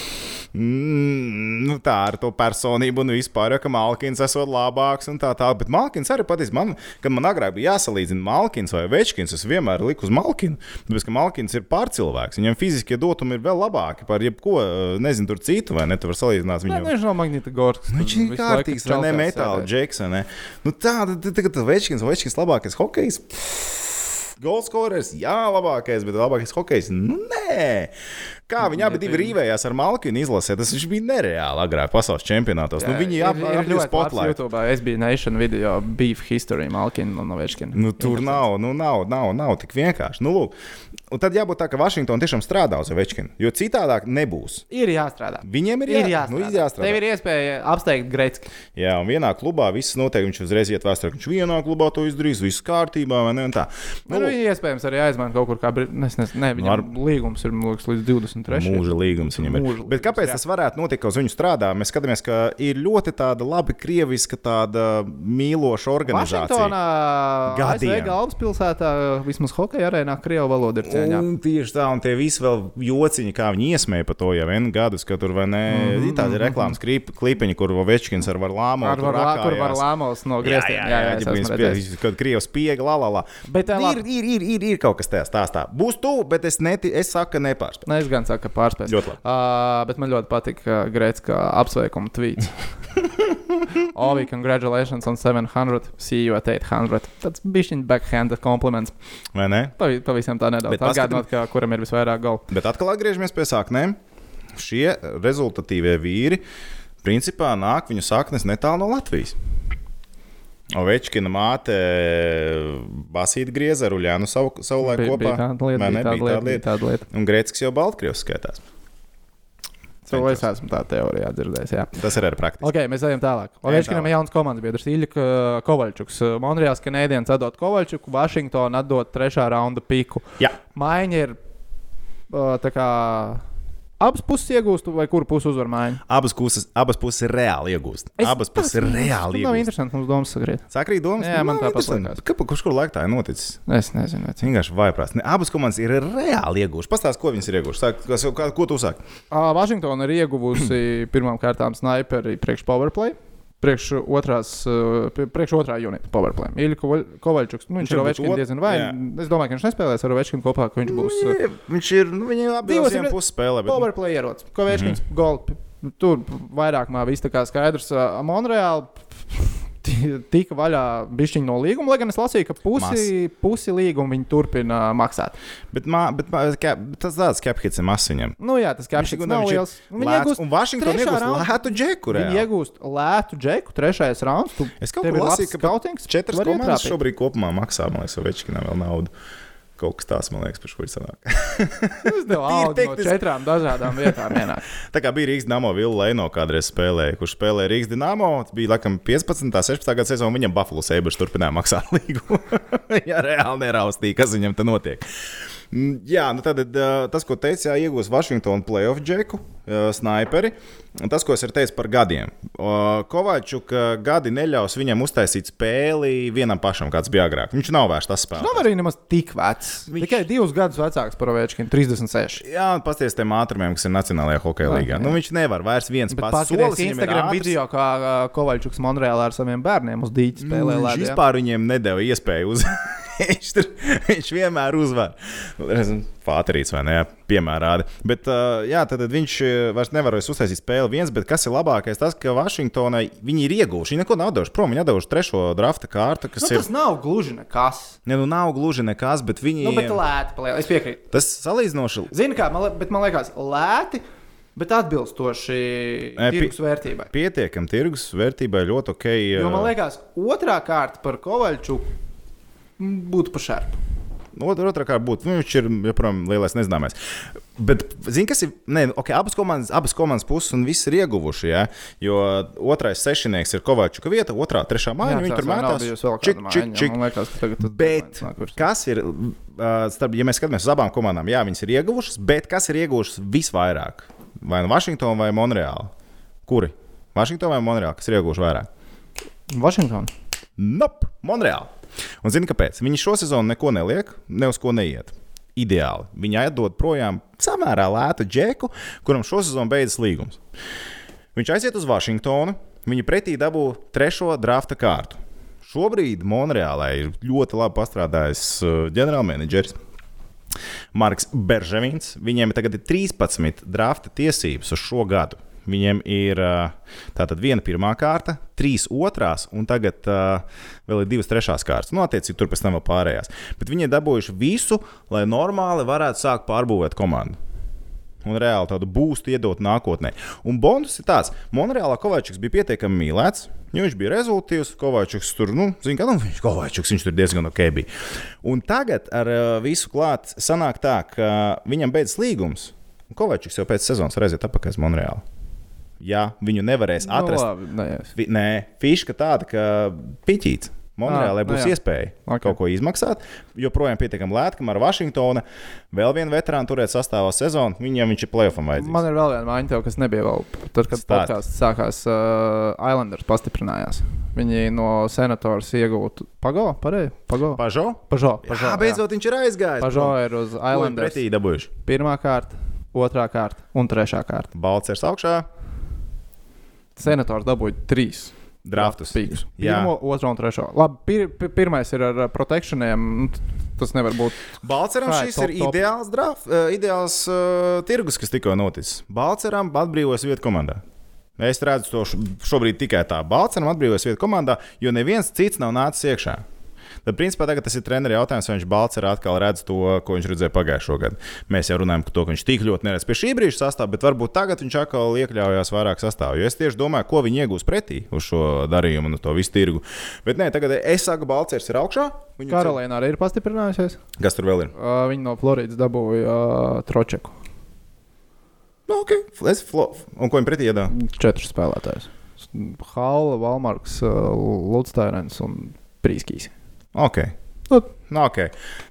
mm, nu, tā ar to personību un vispār, ka Malkins esot labāks un tā tālāk. Bet Malkins arī patiesībā, man, kad man agrāk bija jāsalīdzina Malkins vai Večkins, es vienmēr liku uz Malkinu. Tāpēc, ka Malkins ir pārcilvēks. Viņam fiziskie dotumi ir vēl labāki par jebko, nezinu, tur citu, vai ne? Tu vari salīdzināt Nē, viņu. viņš nav Magnita Gorks. Viņš ir kārtīgs, vai ne? Metāla džeks, vai ne? Nu, tā, tad tagad Večkins, Večkins labākais hokejs. Goldscorers, jā, labākais, bet labākais hokejs. Nu, nē, kā viņi abi divi rīvējās ar Malkinu izlasē, tas viņš bija nereāli agrāk pasaules čempionātos. Nu, viņi ap- apgūst spotlight. YouTube, es biju Nation video Beef History Malkina un Novečkina. Nu, tur nav, nu, nav, nav, nav tik vienkārši. Nu, lūk, un tad jābūt tā, ka Vašingtona tiešām strādā uz Večkinu, jo citādāk nebūs. Ir jāstrādā. Viņiem ir, Ir jā, jāstrādā. nu, ir jāstrādā. Tev ir iespēja apsteigt Gretzki. Jā, un vienā klubā viss notiek. Viņš uzreiz iet vēsturē, viņš vienā klubā to izdarīs, viss kārtībā, vai ne? un tā. Nu, Nu, iespējams arī aizmaina kaut kur kā Brit... Es nezinu, ne, viņam Var- līgums ir liekas, līdz 23. Mūža līgums viņam ir. Mūža Bet līgums, kāpēc jā. tas varētu notikt, ka uz viņu strādā? Mēs skatāmies, ka ir ļoti tāda labi krieviska, tāda mīloša organizācija. Vašingtonā. ASV galvaspilsētā, vismaz hokeja arēnā, krievu valoda ir cieņā. Un tieši tā, un tie visi vēl jociņi, kā viņi iesmēja par to jau vienu gadus, ka tur vai ne, mm Mhm, -hmm. tādi reklāmas klip- klipiņi, kur Večkins ar Varlāmu Ar var, lā, kur var lāmos no Jā, grieztiem. jā, jā, jā, es jā, esmu jā, redzējis. jā, kad Krievijas spiega, la, la, la. Bet, tā, ir, ir, ir, ir, ir kaut kas tajā stāstā. Būs tu, bet es, neti, es saku, ka nepārspēju. Ne, es gan saku, ka pārspēju. Ļoti labi. Uh, bet man ļoti patīk Grēts, kā apsveikuma tvīts. Ovi, congratulations on 700, see you at 800. Tas bija backhand kompliments. Vai ne? Pavi- Pavisam tā nedaudz. Atgādinot, ka kuram ir visvairāk galu. Bet atkal atgriežamies pie sāknēm. Šie rezultatīvie vīri principā nāk viņu saknes netālu no Latvijas. Ovečkina māte Basīta grieza ar Uljānu savu, savu laiku Bija, kopā. bija tāda lieta, bija tāda lieta, bija tāda lieta. Un Grēcis jau Baltkrievs skaitās. To es esmu tā teorijā dzirdējis. Jā. Tas ir arī praktiski. Ok, mēs ejam tālāk. Ovečkinam ir jauns komandas biedrs Ilja Kovaļčuks. Monreāls Kanēdienas atdot Kovaļčuku, Vašingtona atdot trešā raunda piku. Jā. Maiņa ir uh, tā kā abas puses iegūst, vai kuru pusi uzvar maiņu? Abas puses, abas puses reāli iegūst. Abas puses ir reāli Tas nav interesanti, mums domas sakrīt. Sakrīt domas? Jā, man Nav tāpat liekas. Kāpēc, kurš kur laikā tā ir noticis? Es nezinu, tas Vienkārši vaiprāts. Ne, Abas komandas ir reāli ieguvušas. Pastāst, ko viņas ir ieguvušas. Sāk, kas, kā, ko tu saki? ir. Vašingtona ir ieguvusi pirmām kārtām sniperi priekš powerplay. Priekš otrās, pie- priekš otrā unita powerplay. Kovaļ- Kovaļčuks. Nu, viņš Viņš ir Ovečkins diezgan vai. jā. Es domāju, ka viņš nespēlēs ar Ovečkinu kopā, ka viņš būs. uh, Viņš ir. Nu, viņi abi ir- puses spēlē. Bet, nu, Powerplay ierocis. Kovēčkins, mm -hmm. gol. Tur vairāk mā viss tā kā skaidrs. Ā, Monreāli tika vaļā bišķiņu no līguma, lai gan es lasīju, ka pusi, pusi līguma viņi turpina maksāt. bet, mā, bet, mā, kā, tas tāds skeptiķis ir mazs viņam. Nu jā, tas ir nav liels. Viņi iegūst trešā iegūst raundā. lētu džeku. Viņi reāli. iegūst lētu džeku, trešais rauns. Tu, Es kaut labs lasīju, ka skautings, četras komandas šobrīd kopumā maksā, man liekas, Ovečkinam vēl naudu. Kaut kas tāds, man liekas, par šo ir sanāk. Es tev augu no četrām dažādām vietām ienāk. Tā kā bija Rīgas Dāmo Vila Leino kādreiz spēlēja, kurš spēlēja Rīgas. Tas bija laikam 15. 16. gada sezonā. Viņam Buffalo Sabres turpināja maksāt līgumu. Jā, reāli neraustīja, kas viņam te notiek. Mm, Jā, nu tad ā, tas, ko teicu, jā, iegūs Vašingtonu playoff džeku, ā, sniperi. Un Tas, ko es teicu par gadiem. Kovačuk gadi neļaus viņam uztaisīt spēli vienam pašam, kāds bija agrāk. Viņš nav vairs tas spēlētājs. Nav arī nemaz tik vecs. Viņš... Tikai divus gadus vecāks par Ovečkinu, 36. Jā, pasties tiem ātrumiem, kas ir Nacionālajā hokeja līgā. jā. Nu, viņš nevar vairs viens pats ir Instagram ātrs. video, kā Kovaļčuks Monreālā ar saviem bērniem uz dīķa spēlē. Viņš ledē. vispār viņiem nedēva iespēju uz. viņš, tur, viņš vienmēr uzvar. Fāterīts vai ne? Piemērādi. Bet, uh, jā, tad viņš uh, vairs nevar vairs uztaisīt spēli viens, bet kas ir labākais? Tas, ka Vašingtonai viņi ir ieguvuši. Viņi neko nav devuši prom. Viņi devuši trešo drafta kārtu, kas Nu, ir. tas nav gluži nekas. Ne, nu, nav gluži nekas, bet viņi. Nu, bet lēti paliek. Es piekrītu. Tas salīdzinoši. Zini, kā man, bet man liekas, lēti, bet atbilstoši pi- tirgus vērtībai. Pietiekami tirgus vērtībai ļoti ok. Jo man liekas, otrā kārta par Kovaļčuku mm, būtu pa šerpu. Otra, otrā kārta būtu, nu, viņš ir joprojām lielais nezināmais. Bet, zini, kas ir? Nē, okay, abas, komandas, abas komandas puses un viss ir ieguvuši. Ja? Jo otrais sešnieks ir Kovačuka vieta, otrā, trešā māja. Viņi tur mētās. Čik, čik, čik. Liekas, Bet kas ir, starp, ja mēs skatāmies uz abām komandām, jā, viņas ir ieguvušas, bet kas ir ieguvušas visvairāk? Vai nu Vašingtona vai Monreāla? Kuri? Vašingtona vai Monreāla, kas ir ieguvuši vairāk? Vašingtona. Nope, Monreāla. Un zini, kāpēc? Viņi šo sezonu neko neliek, ne uz ko neiet. ideāli. Viņi atdod projām samērā lētu džeku, kuram šosezon beidzas līgums. Viņš aiziet uz Vašingtonu, viņa pretī dabū trešo drafta kārtu. Šobrīd Monreālē ir ļoti labi pastrādājis uh, ģenerālmenedžeris. Marks Berževins. Viņiem tagad ir 13 drafta tiesības uz šo gadu. Viņiem ir tātad viena pirmā kārta, trīs otrās, un tagad uh, vēl ir divas trešās kārtas. Nu, attiecīgi, tur pēc tam vēl pārējās. Bet viņi ir dabūjuši visu, lai normāli varētu sākt pārbūvēt komandu. Un reāli tādu būstu iedot nākotnē. Un bonus ir tāds, Monreālā Kovačs bija pietiekami mīlēts. Jo viņš bija rezultāts, Kovačs tur, nu, zina, ka nu, viņš, Kovačs, viņš tur diezgan ok bija. Un tagad ar uh, visu klāt sanāk tā, ka viņam beidzas līgums. un Kovačs jau pēc sezonas atpakaļ uz Monreālu. Ja viņu nevarēs atrast, Nu, labi, nē, Fi, nē, fiška tāda, ka piķīts. Monreālē Ah, būs nu jā. iespēja Ok. kaut ko izmaksāt. Joprojām pietiekami lēti, kamēr Vašingtona vēl vienu veterānu turēt sastāvā sezonu. Viņam viņš ir playoffam vajadzīgs. Man ir vēl viena maiņa, tev, kas nebija vēl. Tad, kad podkāsts sākās, uh, Islanders pastiprinājās. Viņi no senators iegūtu Pago, pareizi? Pago. Pažo? Pažo, Jā, Pažo, beidzot viņš ir aizgājis. Pažo ir uz Islanders. pretī dabūjuši. Pirmā kārta, otrā kārta un trešā kārta. Balcers augšā, Senators dabūja trīs. draftus. Pīks. Pirmo, otro un trešo. Labi, pir, pir, pirmais ir ar protekšaniem. nu, Tas nevar būt. Balceram ir šis top, ir top. ideāls, draf, uh, ideāls uh, tirgus, kas tikko noticis. Balceram atbrīvojas vietu komandā. Es redzu to šobrīd tikai tā. Balceram atbrīvojas vietu komandā, jo neviens cits nav nācis iekšā. Tad, principā, tagad tas ir treneris jautājums, vai viņš Balcerā atkal redz to, ko viņš redzēja pagājušo gadu. Mēs jau runājam par to, ka viņš tik ļoti neredz pie šī brīža sastāvā, bet varbūt tagad viņš atkal iekļaujās vairāk sastāvā. Jo es tieši domāju, ko viņi iegūs pretī uz šo darījumu un uz to visu tirgu. Bet nē, tagad es saku, Balcers ir augšā. Karolīna arī ir pastiprinājusies. Kas tur vēl ir? Uh, viņi no Floridas dabūja uh, Tročeku. Nu, okay. Es flo... Un ko viņi pretī iedā? Četrus spēlētājus. Halla, Valmarks, Lutstērens un Prīskīs. Ok. Nu, Nu, ok.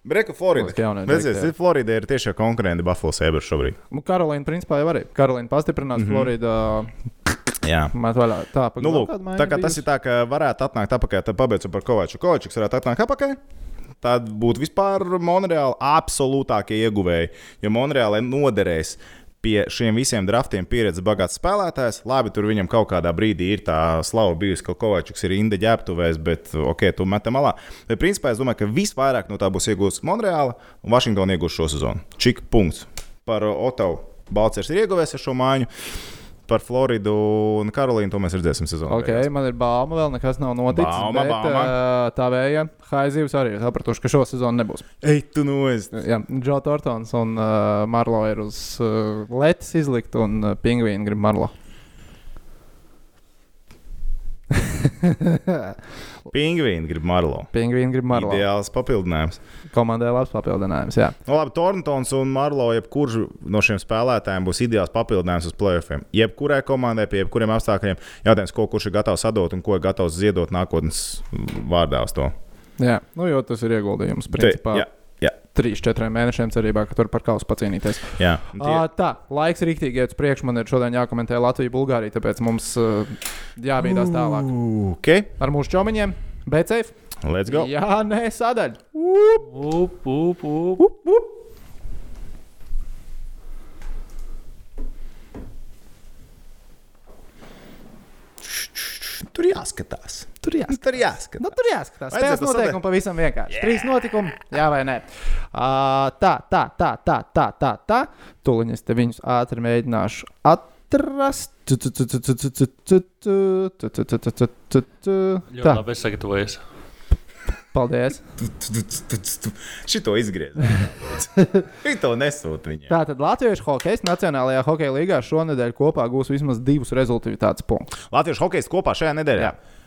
Breka Florida. Redziet. Florida ir tiešām konkurenti Buffalo Sabres šobrīd. nu, Karolīna, principā, jau arī. Karolīna pastiprinās, mm -hmm. Florida Jā. vaļā. Tā, Nu, lūk, tā kā tas ir tā, ka varētu atnākt atpakaļ, tad pabeidzot par Kovaču. Kovačs varētu atnākt atpakaļ. Tad būtu vispār Monreāla absolūtākie ieguvēji. Jo Monreālai noderēs pie šiem visiem draftiem pieredzes bagāts spēlētājs. Labi, tur viņam kaut kādā brīdī ir tā slava bijusi, ka Kovačs ir Inda ģērbtuvēs, bet ok, tu metam malā. Bet principā es domāju, ka visvairāk no tā būs iegūts Monreāla un Vašingtona iegūs šo sezonu. Čik punkts par Otavu. Balcers ir ieguvējis ar šo māju. Par Floridu un Karolīnu to mēs redzēsim sezonā. Ok, man ir bauma, vēl nekas nav noticis. Bauma, bet, bauma. Uh, tā vēja Haizivs arī ir sapratuši, ka šo sezonu nebūs. Ej, tu no es! Jā, Džo Tortons un uh, Marlo ir uz uh, letes izlikt, un uh, pingvīni grib Marlo. Pingvīni grib Marlo. Pingvīni grib Marlo. Ideāls papildinājums. Komandai labs papildinājums. Jā. Nu, labi, Torntons un Marlo, jebkurš no šiem spēlētājiem būs ideāls papildinājums uz playoffiem. Jebkurai komandai, pie jebkuriem apstākļiem, jautājums, ko kurš ir gatavs atdot un ko ir gatavs ziedot nākotnes vārdā uz to. Jā, nu, jo tas ir ieguldījums. Te, Principā, jā, jā, 3-4 mēnešiem cerībā, ka tur par kausu pacīnīties. jā. Tie, Uh, tā, laiks rīktīgi iet uz priekšu. Man ir šodien jākomentē Latvija, Bulgārija, tāpēc mums uh, jābīdās tālāk ok, ar mūsu čomiņiem. BCF. let's go. Jā, nē, sadaļa. Up, up, up. Tur jāskatās. Tur jāskatās. Tur jāskatās. Nu, tur jāskatās. Spēles noteikumi pavisam vienkārši. Yeah. Trīs notikumi, jā vai nē. Uh, tā, tā, tā, tā, tā, tā. tā. Tūlīt es te viņus ātri mēģināšu atrast. Ļoti labi, es sagatavojos. Paldies! Šito izgriezt. Šito nesūta viņam. Tātad Latviešu hokeja Nacionālajā hokeja līgā šonadēļ kopā gūs vismaz divus rezultātu punktus. Latviešu hokeja kopā šajā nedēļā. Jā.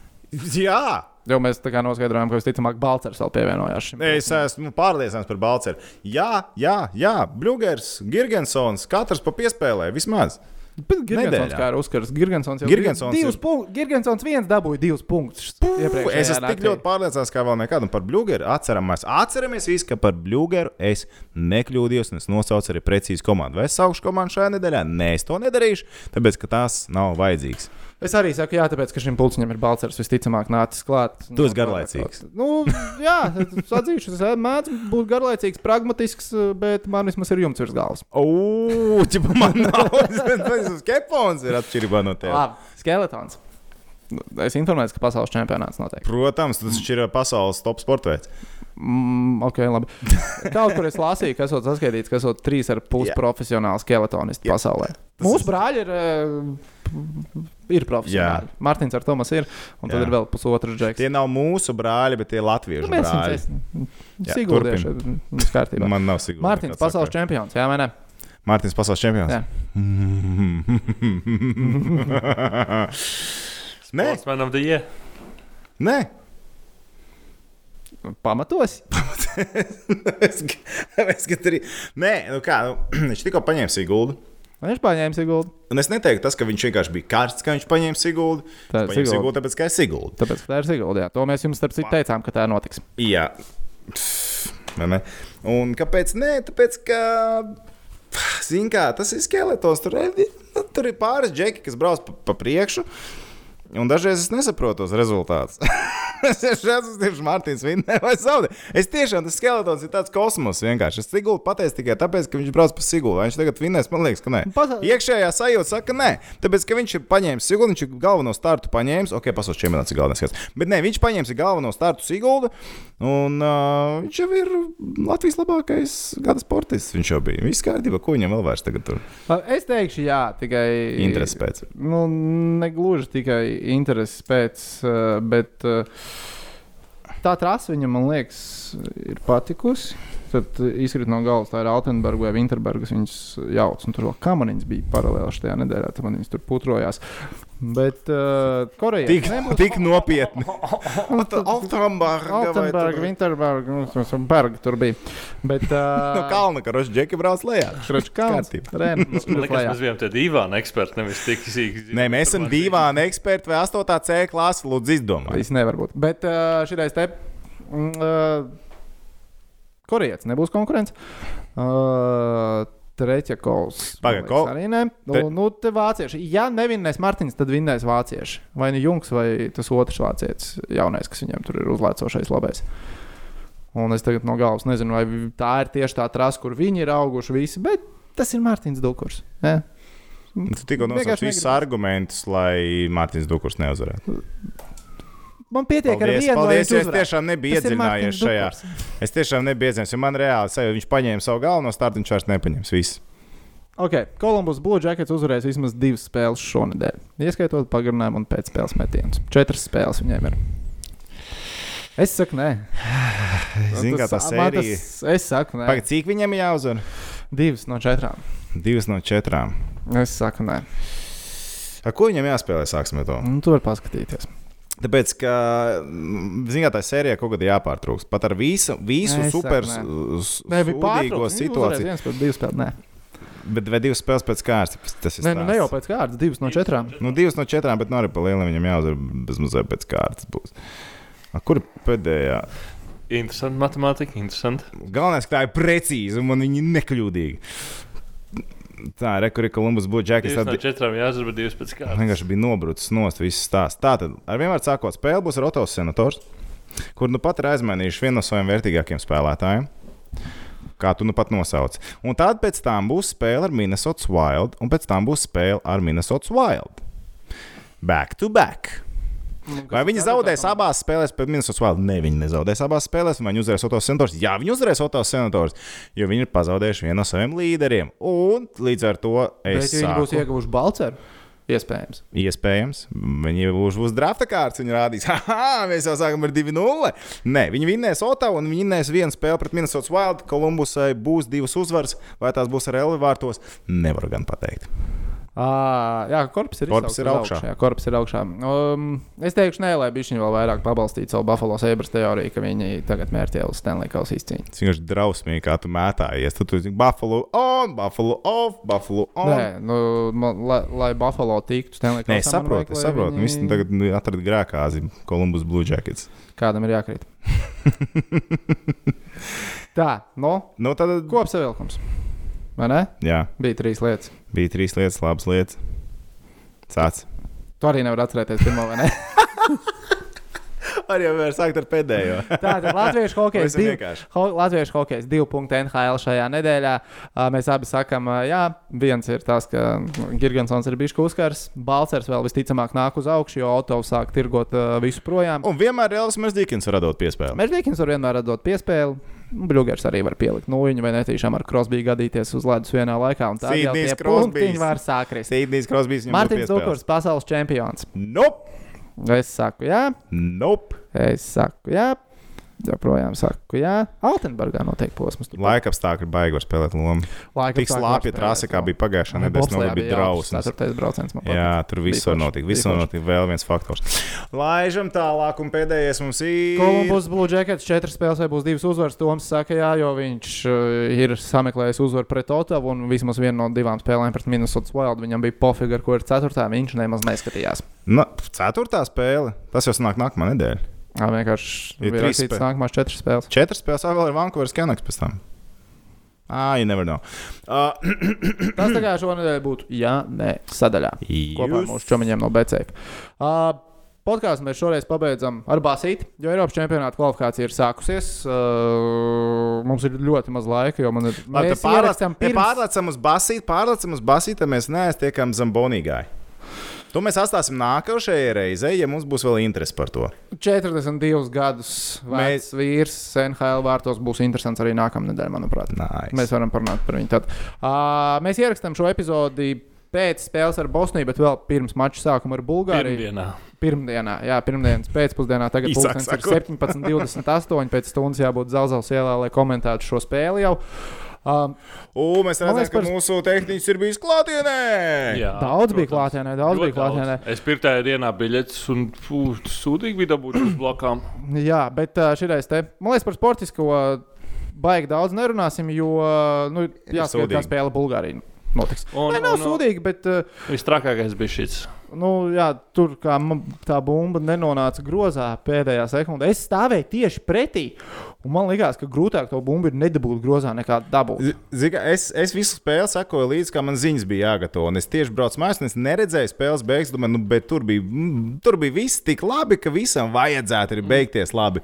Jo mēs tā kā noskaidrojām, ka visticamāk Balčers vēl pievienojās šim. Es esmu pārliecināts par Balceru. Jā, jā, jā. Bluegers, Girgensons, katrs pa piespēlē vismaz. Bet Girgensons kā ir uzskars. Girgensons jau Girgensons divus ir- punktus. Girgensons viens dabūja divus punktus. Es esmu tik ļoti pārliecināts, kā vēl nekad. Un par Bluegeru atceramies. Atceramies visi, ka par Bluegeru es nekļūdījos un es nosaucu arī precīzi komandu. Vai es saukšu komandu šajā nedēļā? Nē, es to nedarīšu, tāpēc ka tas nav vajadzīgs. Es arī saku, jā, tāpēc, ka šim pulciņam ir balcers visticamāk nācis klāt. Tu esi garlaicīgs. Nu, jā, es atzīšu, es mēdzu būt garlaicīgs, pragmatisks, bet man vismaz ir jumts virs galvas. Ugh, ķipa man nav. Tas kepons ir atšķirībā no tevis. Labi, skeletons. Es informēju, ka pasaules čempionāts notiek. Protams, tas ir pasaules top sporta veids. Mm, ok, labi. Kaut kur es lasīju, ka esot saskaitīts, ka esot trīs ar pus Jā. profesionāli skeletonisti Jā. pasaulē. Mūsu brāļi ir, eh, ir profesionāli. Mārtiņš ar Tomas ir, un tad Jā. ir vēl pusotrs džeks. Tie nav mūsu brāļi, bet tie ir latviešu Nu, mēs brāļi. Jā, Sigūdieši. Viss kārtībā. Man nav sigūda. Mārtiņš pasaules čempions, jā, vai ne? Mārtiņš pasaules čempions. Jā. Nē, of the year. nē. Pamatos. es, es, arī... Nē, nu kā, nu, viņš tikko paņēma sigūdu. Viņš paņēma Sigūdu. Un es neteiktu, tas, ka viņš vienkārši bija karsts, ka viņš paņēma sigūdu. Tā ir sigūdu, tāpēc, ka ir sigūda. Tāpēc, ka tā ir Sigūda. To mēs jums, starp citu, teicām, ka tā notiks. Jā. Ne? Un kāpēc? Nē, tāpēc, ka. Zini, kā tas ir skeletons. Tur, ir- nu, tur ir pāris džeki, kas brauc pa, pa priekšu. Un dažreiz es nesaprotu tos rezultātus. es redzu, ka Mārtiņš vinnē vai zaudē. Es tiešām tas skeletons ir tāds kosmos vienkārši. Es Sigūdu pateicu tikai tāpēc, ka viņš brauc pa. Vai Viņš tagad vinnēs, man liekas, ka nē. Pasa- Iekšējā sajūta saka, ka nē. Tāpēc, ka viņš ir paņēmis Sigūdu, viņš ir galveno startu paņēmis. Ok, pasaules čempionāts ir galvenais. skats. Bet nē, viņš paņēmis galveno startu Sigūdu. Un uh, viņš jau ir Latvijas labākais gada sportists. Viņš jau bija. Viss kārtībā, ko viņam vēl vairs tagad tur Es teikšu, jā, tikai. interesi pēc. Nu, negluži tikai intereses pēc, eh, bet eh, tā trasa viņam, man liekas, ir patikusi. Tad izkrīt no galvas, tā ir Altenburga vai Winterbergas. Viņas jauc, un tur vēl kamaniņas bija paralēli šajā nedēļā. Tad man viņas tur putrojās. Bet uh, Korejā Tik, tik nopietni. Winterberga, nu, tas ir Berga tur bija. Bet. No Uh, kalna, ka roši džeki brauc lejā. Kroča kalns. Liekas, mēs bijām tie divi eksperti, nevis tik sīki. Nē, mēs esam divāni eksperti vai 8. C klases. Lūdzu, izdomājiet. Tas nevar būt. Bet uh, šitais te. Mm, uh, Korejietis nebūs konkurence. Uh, Treķakovs. Paga, man liekas, ko- Arī ne. Nu, Te- nu, te vācieši. Ja nevinnēs Martins, tad vinnēs vācieši. Vai nu Junks, vai tas otrs vācietis, jaunais, kas viņam tur ir uzlēcošais labais. Un es tagad no galvas nezinu, vai tā ir tieši tā trasa, kur viņi ir auguši visi, bet tas ir Mārtiņš Dukurs. Ja? Tu tikko nosauc Vienkārši visus argumentus, lai Mārtiņš Dukurs neuzvarētu. Man pietiek ar Paldies, vienu, lai paldies, viņš jo es tiešām nebiju ir iedziļinājies šajā. Es tiešām nebiju iedziļinājies, jo man reāli sajūta, viņš paņēma savu galveno startu, viņš vairs nepaņems visu. Ok, Kolumbus Blue Jackets uzvarēs vismaz divas spēles šonadēļ. Ieskaitot pagarinājumu un pēcspēles metienus. Četras spēles viņiem ir. Es saku, nē. Zini, kā Tas- tas- Es saku, nē. Pagaid, cik viņam jāuzvar? Divas no četrām. Divas no četrām. Es saku, nē. Ar ko viņam jāspēlē? Sāksim ar to. Nu, tu vari paskatīties. Tāpēc, ka, zinām, tā sērijā kaut kādā jāpārtrūkst. Pat ar visu, visu super nē. s- Nē, bija sūdīgo situāciju. viens pēc divas spēles. Nē, Bet vai divas spēles pēc kārtas? Tas ir nē nu, ne jau pēc kārtas. Divas no četrām. Nu, divas no četrām, bet no arī pa lielam viņam jāuzvar bezmazliet pēc kārtas. Būs. A, kur pēdējā? Interesanti matemātika, interesanti. Galvenais, ka tā ir precīzi un man viņi nekļūdīgi. Tā, rekurī, Kolumbus būtu džekas. Divas no četrām divas pēc kārtas. Vienkārši bija nobrucis nost viss stāsts. Tātad, ar vienmēr sākot, spēle būs ar Otovs senators, kur nu pat ir aizmainījuši vienu no saviem vērtīgākiem spēlētājiem. Kā tu nu pat nosauc. Un tad pēc tam būs spēle ar Minnesota Wild, un pēc tam būs spēle ar Minnesota Wild. Back to back. Vai viņi zaudēs abās spēlēs pret Minnesota Wild? Ne, viņi nezaudēs abās spēlēs, un viņi uzvarēs Otos senators. Jā, viņi uzvarēs Otos senators, jo viņi ir pazaudējuši vienu no saviem līderiem. Un līdz ar to Bet es ja viņi būs ieguvuši balceru. Iespējams. Iespējams, viņi būs, būs drafta kārtas. Viņi rādīs, ah, mēs jau sākam ar 2-0. Nē, viņi vinnēs Otavu un viņi vinnēs vienu spēli pret Minnesota Wild. Kolumbusai būs divas uzvaras, vai tās būs ar Elvi vārtos. Nevaru gan pateikt. À, jā, korpus ir Korpus ir uz augšā. Jā, korpus ir augšā. Um, es teikšu, nē, lai viņi vēl vairāk pabalstītu savu Buffalo Sabres teoriju, ka viņi tagad mērķē uz Stanley Kausa izcīņu. Tas vienkārši drausmīgi, kā tu mētājies. Tad tu zini, Buffalo on, Buffalo off, Buffalo on. Nē, nu, man, lai, lai Buffalo tiktu Stanley Nē, es saprotu, es saprotu. Viņi... Viņi tagad nu, atrada grēkāzi Columbus Blue Jackets. Kādam ir jākrīt. Tā, no Nu, tad, kopsavilkums. Vai ne? jā, Bija trīs lietas. bija trīs lietas, labas lietas. Sāc. Tu arī nevari atcerēties pirmo vai ne? Arī jau var sākt ar pēdējo. Tātad Latviešu hokejs vienkārši. ho, Latviešu hokejs divu punktu NHL šajā nedēļā. Mēs abi sakām, jā, viens ir tas, ka Gigantsons ir bijis uzkars, Balcers vēl visticamāk nāk uz augšu, jo auto sāk tirgot visu projām. Un vienmēr Elvis Mērdīkins var dot piespēli. Mežģīkins var vienmēr dot piespēli. Bluegers arī var pielikt nūjiņu vai netīšām ar Krosbiju gadīties uz ledus vienā laikā. Tā jau tie Crosbys. punktiņi var sākrist. Sīdnīs Krosbīs Mārtiņš dot Dukurs, pasaules čempions. Nope! Es saku, jā, Nope! es saku, jā. Joprojām saku, jā. Altenburgā notiek posms. Laika apstākļi baigi var spēlēt lomu. Laika Tik slāpja trase, kā bija pagājušā nedēļa, tas bija drausmas. Tas brauciens man Jā, tur viss var notikt. Viss var notikt. Vēl viens faktors. Laižam tālāk, un pēdējais mums ir. Kolumbus Blue Jackets četras spēlēs, vai būs divas uzvaras. Toms saka, jā, jo viņš uh, ir sameklējis uzvaru pret Otavu, un vismaz viena no divām spēlēm pret Minnesota Wild viņam bija pofīga, ar ko ir ceturtā. Viņš nemaz neskatījās. Na, ceturtā spēle. Tas jau sanāk nākamā nedēļa. Jā, vienkārši Ir trīs spēles. nākamās četras spēles. Četras spēles, vēl ir Vankūveras Kenaks pēc tam. Ah, you never know. Uh, Tas tā kā šonadēļ būtu, ja ne sadaļā. Kopā ar jūs- mūsu čomiņiem no BCF. Uh, Podkāstu mēs šoreiz pabeidzam ar basīti, jo Eiropas čempionāta kvalifikācija ir sākusies. Uh, mums ir ļoti maz laika, jo man ir. Mēs tad pārlec- ierakstām ja pirms. pārlecam uz basīti, pārlecam uz basīti, tad mēs neaiztiekam zem bonīgai. To mēs atstāsim nākošajai reizei, ja mums būs vēl interesi par to. 42 gadus Mēs- vecs vīrs NHL vārtos būs interesants arī nākamā nedēļa, manuprāt. Nice. Mēs varam parunāt par viņu. Tad. Uh, mēs ierakstām šo epizodi pēc spēles ar Bosniju, bet vēl pirms mača sākuma ar Bulgāriju. Pirmdienā. Pirmdienā, jā, pirmdienas pēcpusdienā, tagad pulkstenis ir sakot. 17,28. Pēc stundas jābūt Zelzals ielā, lai komentētu šo spēli jau. Um, U, mēs redzam, liekas, ka par- mūsu tehnicis ir bijis klātienē. Jā, daudz bija protams. klātienē, daudz Ļoti bija klātienē. Es pirktāju dienā biļetes, un fū, sūdīgi bija dabūt uz blokām. Jā, bet uh, šis te, man liekas, par sportisko baigi daudz nerunāsim, jo nu, jāskatās, kā spēle Bulgārija notiks. Un- Nē, nav un- sūdīgi, bet uh, Visstrakākais bija šis. Nu, jā, tur kā man tā bumba nenonāca grozā pēdējā sekundē. Es stāvēju tieši pretī, un man liekas, ka grūtāk to bumbu ir nedabūt grozā nekā dabūt. Kā, es, es visu spēli sekoju līdzi, kā man ziņas bija jāgatavo. Un es tieši braucu mājās, un es neredzēju spēles beigas. Domāju, nu, bet tur bija, mm, tur bija viss tik labi, ka visam vajadzētu arī beigties labi.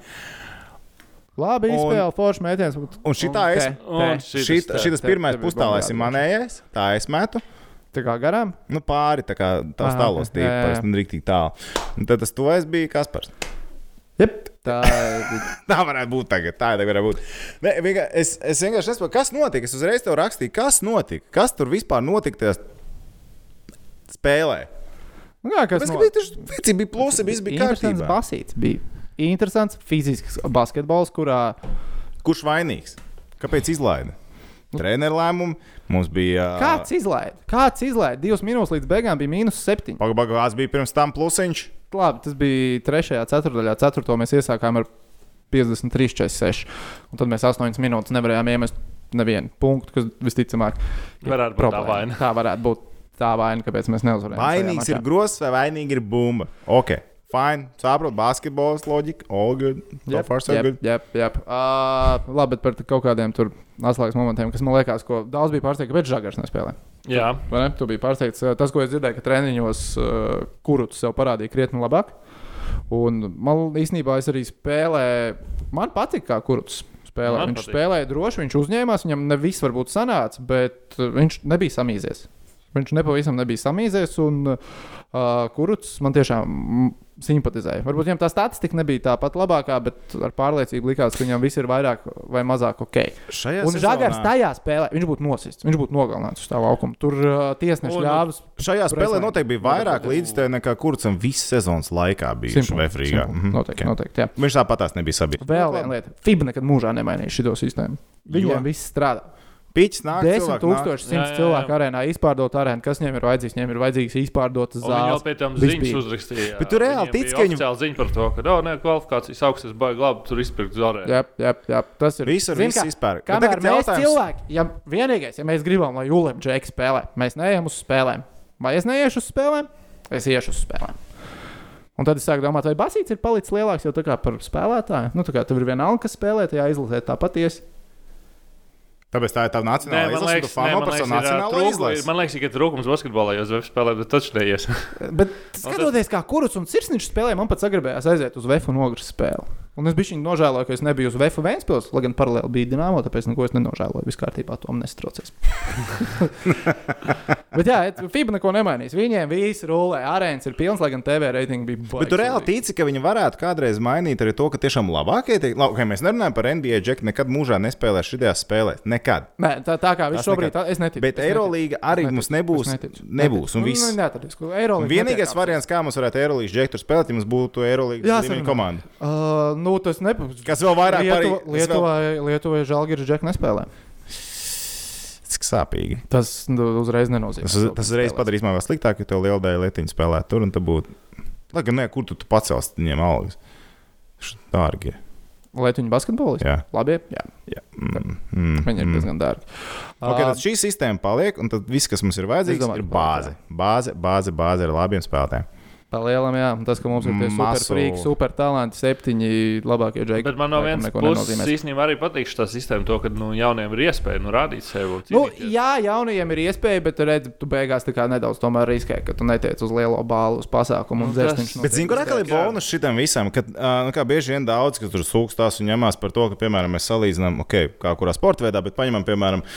Labi, Un- izspēlē, forši mētījums. Un šitā es- Un Šit, šitas šitas te- pirmais te bija pustālais ir manējais, tā es metu. Tā kā garām. Nu, pāri tā kā ok, jā, jā. tīpaši, un rīktīgi tālu. Un tad tas to es biju Kaspars. Jep, tā. Tā varētu būt tagad. Tā tagad varētu būt. Ne, vienkār, es, es vienkārši nesaprotu, kas notika. Es uzreiz tev rakstīju, kas notika. Kas tur vispār notika tajā spēlē? Nu, kā, kas Tas no... bija, tas bija plusi, viss bija Interesants kārtībā. basīts. Bija interesants fizisks basketbols, kurā Kurš vainīgs? Kāpēc izlaida? Treneru lēmumu mums bija. kāds izlaiž. Kāds izlaiž? Divas minūtes līdz beigām bija mīnus septiņi. Pagaidā bija pirms tam plusiņš. Labi, tas bija trešajā ceturdaļā. Ceturto mēs iesākām ar 53, 46. Un tad mēs 8 minūtes nevarējām iemest nevienu punktu, kas visticamāk Varētu būt tā problēma. vaina. Tā varētu būt tā vaina, kāpēc mēs neuzvarējām. Vainīgs ir grozs vai vainīga ir bumba? Ok, fine. Saprotu, basketbols, loģika. All good. So far, so good. Jā, jā. Uh, labi, bet par kaut kādiem tur atslēgas momentiem, kas man liekas, ko daudz bija pārsteigts, kāpēc Žagars nespēlē. Jā, Vai ne? Tu biji pārsteigts. Uh, Tas, ko es dzirdēju, ka treniņos uh, kuru tu sev parādīja krietni labāk. Un man īstenībā es arī spēlēju. Man patīk, kā kurts spēlē. Man viņš patīk. spēlēja droši, viņš uzņēmās, viņam ne viss varbūt sanāca, bet uh, viņš nebija samīzies. Viņš nepavisam nebija samīzies, un uh, kurts man tiešām simpatizēja. Varbūt viņam tā statistika nebija tā pat labākā, bet ar pārliecību likās, ka viņam viss ir vairāk vai mazāk ok. Šajā Un Žagars tajā spēlē, viņš būtu nosists, viņš būtu nogalināts uz tā laukuma. Tur uh, tiesneši ļāvis. Šajā spēlē Presnē. noteikti bija vairāk līdzstēju nekā kurcam visas sezonas laikā bijuši Vefrīgā. Mhm. Noteikti, noteikti. Jā. Viņš tāpatās nebija sabiedrība. Vēl viena lieta. FIBA nekad mūžā nemainīja šo sistēmu. Viņiem viss strādā. Piķis nāk, 10 cilvēki nāk. tūkstoši Jā, simts jā, jā. cilvēku arēnā izpārdot arēnu. Kas viņiem ir vajadzīgs? Viņiem ir vajadzīgs izpārdotas un viņi jau zāles. pēc tam ziņas uzrakstīja. Bet tu reāli tici, ka viņi- oficiāli ziņa par to, ka, oh, nē, kvalifikācijas augstas baigi labi, tur izpirkt zorē. Jā, jā, jā, tas ir. Visur viss kā, izpērk. Kamēr tagad mēs jautājums- cilvēki, ja vienīgais, ja mēs gribam, lai Ulim Džeks spēlē, mēs neejam uz spēlēm. Vai es neiešu uz spēlēm? Es iešu uz spēlēm. Un tad es sāku domāt, vai Basīts ir palicis lielāks jau par spēlētāju. Nu, tā kā tev ir viena alka, kas spēlē, tajā izlasē tā patiesi. Tāpēc tā ir tā nacionāla fano man liekas, savu ir, trūku- izlasi. man liekas, ka trūkums basketbolā jau zvejas spēlē, bet taču neies. Bet skatoties, kā kurus un sirsniņš spēlē, man pat sagribējās aiziet uz Vēfu un Ogres spēli. Un es biju nožēloju, ka es nebiju uz Vēfu Vēnspils, lai gan paralēli bija Dienāmo, tāpēc neko es nenožēloju. Viss kārtībā, tom nestraucies. Bet jā, FIBA neko nemainīs. Viņiem viss rulē, arēnas ir pilns, lai gan TV reitingi bija baigi. Bet tu reāli tici, ka viņi varētu kādreiz mainīt arī to, ka tiešām labākie tiek. Labi, okay, mēs nerunājam par NBA džeku, nekad mūžā nespēlēs šajās spēlēs. Nekad. Nē, tā, tā kā viņš šobrīd nekad. tā, es neticu. Bet neticu. Eirolīga arī Es mums neticu. nebūs. Neticu. Nebūs. Un Nu, viss. nu, ko Eirolīga Vienīgais variants, kā mums varētu Eirolīgas džektu spēlēt, ja mums būtu Eirolīgas komanda. Uh, nu, tas nebūs. Kas vēl vairāk Lietuva, parī- tas vēl- Lietuvai, Lietuvai Žalgiris Džek nespēlē. Cik sāpīgi. Tas nu, uzreiz nenozīmē. Tas, tas reiz padarīs man vēl sliktāk, ja tev liela daļa lietiņa spēlē tur un tad būtu. Lai gan ne, kur tu, tu pacels viņiem algas? Dārgie. Lietuņu basketbolisti? Jā. Labi, jā. Jā. Mm, mm, Viņi ir mm. diezgan dārgi. Okay, tad šī sistēma paliek, un viss, kas mums ir vajadzīgs, domāju, ir ka bāze. Bāze, bāze, bāze ar labiem spēlētājiem. Pa lielam, jā. Tas, ka mums ir tie super frīki, super talanti, septiņi labākie džeki. Bet man no vienas puses īstenībā arī patīk šī sistēma, to, ka nu, jauniem ir iespēja nu, rādīt sevi. Nu, jā, jaunajiem ir iespēja, bet tu redzi, tu beigās nedaudz tomēr riskē, ka tu netiec uz lielo bālu, uz pasākumu un Nu, tas- dzērsniņš. Bet, zinu, kur atkal ir bonus šitam visam, ka uh, nu, kā bieži vien daudz, kas tur sūkstās un ņemās par to, ka, piemēram, mēs salīdzinām, okay, kā kurā sporta veidā, bet paņemam, piemēram,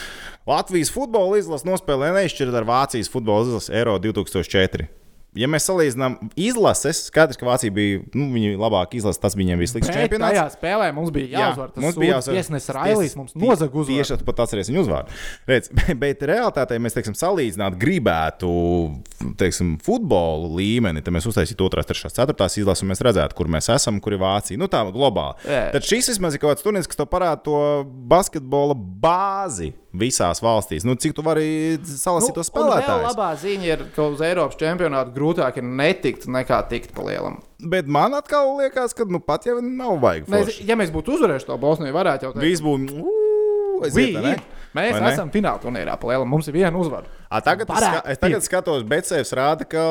Latvijas futbola izlases nospēlē neizšķirt ar Vācijas futbola izlases Eiro 2004. Ja mēs salīdzinām izlases, skaidrs, ka Vācija bija nu, viņa labākā izlase, tas viņiem bija slikts Bet tajā spēlē mums bija jāuzvar. Tas mums bija jāuzvar. Tiesnesis Railīs mums nozaga uzvaru. Tieši pat atceries viņu uzvārdu. Redz, bet, realitātē mēs teiksim, salīdzināt gribētu teiksim, futbolu līmeni. Tad mēs uztaisītu 2, 3, 4 izlases, un mēs redzētu, kur mēs esam, kur ir Vācija. Nu, tā globāli. Jā. Tad šis vismaz ir kaut kāds turnīrs, kas tev parāda to basketbola bāzi visās valstīs. Nu, cik tu vari salasīt to Nu, vēl spēlētāju? labā ziņa ir, ka uz Eiropas čempionātu grūtāk ir netikt nekā tikt pa lielam. Bet man atkal liekas, ka nu, pat jau nav vajag. Mēs, ja mēs būtu uzvarējuši to Bosniju, varētu jau teikt, Viss būtu. Aiziet, vai ne? Mēs Vai esam fināla turnīrā pa lielam. Mums ir viena uzvara. A, tagad es, Varētu ska es tagad skatos, bet Sēvs rāda, ka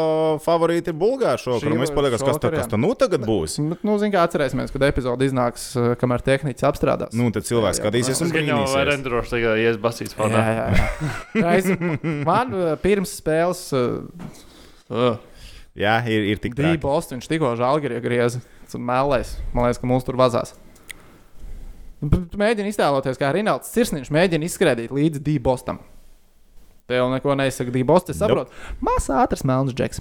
favorīti ir Bulgāri. Šī- un Es palieku, kas, tā- kas tā nu tagad būs. Bet, nu, zin, kā atcerēsimies, kad epizode iznāks, uh, kamēr tehniķis apstrādās. Nu, tad cilvēks skatīsies un Es brīnīsies. varu endroši tagad ies basīts jā, fonā. jā, jā. jā es, man uh, pirms spēles uh, Jā, ir, ir tik Dīva traki. Bostonā tikko žālgari grieza mēlēs. Man liekas, ka mums tur vazās. Tu tu mēģini iztēloties, kā Rinalds Cirsniņš mēģina izskrēdīt līdzi Dīva Bostam. Te jau neko nesaka Dīva Bosts. Es saprotu, mazs ātrs melns džeks.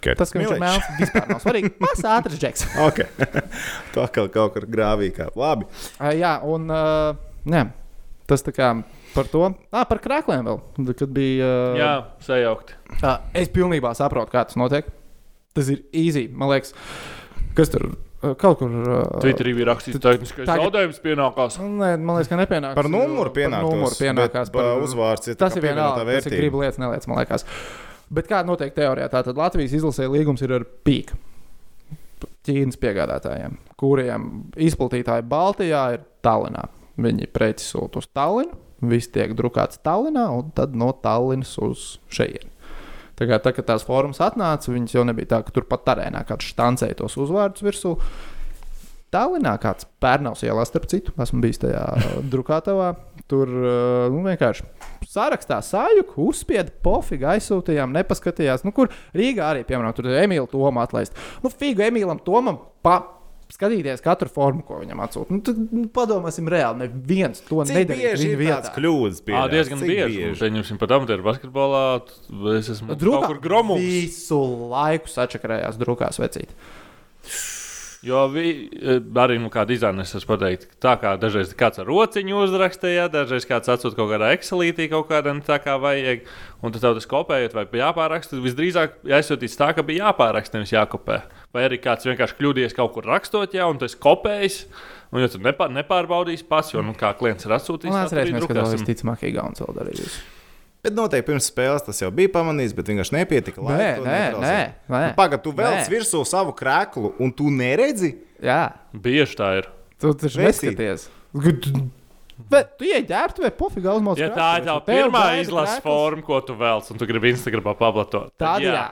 Okay. Tas, ka viņš ir melns, vispār nav svarīgi. Mazs ātrs džeks. Okay. tu atkal kaut kur grāvī kā. Labi. Uh, jā, un uh, nē, tas tā kā par to. Ah, par krākliem vēl. Kad bija. Uh, Jā, sajaukti. Uh, es pilnībā saprotu, kā tas notiek. Tas ir easy. Man liekas, kas tur uh, kaut kur. Uh, Twitterī bija rakstīts, ka tehniskais tagad- zaudējums pienākās. Nē, man liekas, ka nepienākās. Par numuru Par pienākās. numuru pienākās. Par uzvārds ir tā Tas ir vienalga. Tas ir gribu lietas, nelietas, man liekas. Bet kā notiek teorijā? Tātad Latvijas izlasē līgums ir ar pīku. Ķīnas piegādātājiem, kuriem izplatītāji Baltijā ir Tallinā. Viņi preci sūta uz Tallinu, viss tiek drukāts Tallinā un tad no Tallinas uz šejienu. Tā kā tā, tās formas atnāca, viņas jau nebija tā, ka tur pat arēnā kāds štancēja tos uzvārdus virsū. Tallinā kāds pērnavs ielā, starp citu, esmu bijis tajā drukātavā. Tur uh, nu, vienkārši sarakstā sājuku, uzspieda pofigu, aizsūtījām, nepaskatījās. Nu, kur Rīgā arī, piemēram, tur ir Emīļa Toma atlaist. Nu, Figu Emīlam Tomam pa, skatīties katru formu, ko viņam atsūta. Nu, tad, nu, padomāsim, reāli neviens to nedarīja. bieži ir tāds kļūdas? Jā, pieļauts? diezgan Cik bieži. Pieņemsim, pat amatieru basketbolā. Es esmu Drukā, kaut kur gromums. Visu laiku sačakarējās drukās vecīt. Jo vi, e, arī nu, kā dizainers es pateiktu, tā kā dažreiz kāds ar rociņu uzrakstīja, dažreiz kāds atsūta kaut kādā Excelītī kaut kādā tā kā vajag, un tad tas kopējot vai jāpāraksta. Visdrīzāk aizsūtīts tā, ka bija jāpāraksta, nevis jākopē. Vai arī kāds vienkārši kļūdījies kaut kur rakstot, jā, un tas kopējis. Un, ja tu nepār, nepārbaudīsi pats, jo, nu, kā klients ir atsūtījis, arī atcerēsimies, ka tas visticamāk Igauns vēl darīja. Bet noteikti pirms spēles tas jau bija pamanīts, bet vienkārši nepietika. Nē, nē, nē, nē. Nu, Pagaidā, tu velc Nē. virsū savu krēklu, un tu neredzi. Jā, Bieži tā ir. tu taču neskaties. Bet tu ieģērbtu vai pofīgi uzmāc. Ja tā ir tā pirmā izlases forma, ko tu vēlaties, un tu gribi Instagramā paplatot, Tad jā.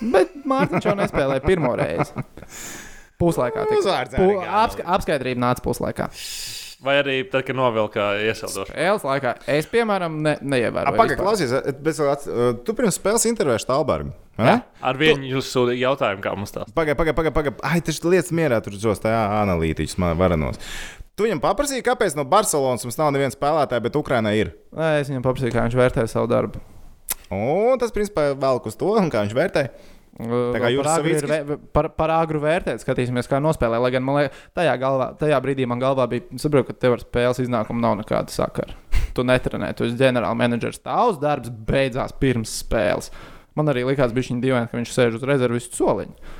Bet Mārtiņš jau nespēlēja pirmo reizi. Puslaikā. Pu- apska- Apskaidrība nāca puslaikā. Vai arī tad, kad novilka iesildošu? Spēles laikā es, piemēram, ne, neievēroju. Pagaid, vispār. klausies, eh, bet, uh, tu pirms spēles intervēji Stalbergu. Jā. Ar vienu jūs sūtījāt jautājumu, kā mums tās. Pagaid, pagaid, pagaid. Paga. Ai, tas lietas mierā tur zos tajā analītiķis man varanos. Tu viņam paprasīji, kāpēc no Barcelonas mums nav neviens spēlētājs, bet Ukrainā ir. Nē, Es viņam paprasīju, kā viņš vērtē savu darbu. Un tas, principā, velk uz to, un kā viņš vērtē. Tā kā ir Savickis? vē- par, par agru vērtēt, skatīsimies, kā nospēlē. Lai gan man liekas, tajā, galvā, tajā brīdī man galvā bija, saprotu, ka tev ar spēles iznākumu nav nekāda sakara. Tu netrenē, tu esi ģenerālmenedžers. Tavs darbs beidzās pirms spēles. Man arī likās, bija viņa dīvaini, ka viņš sēž uz rezervistu soliņa.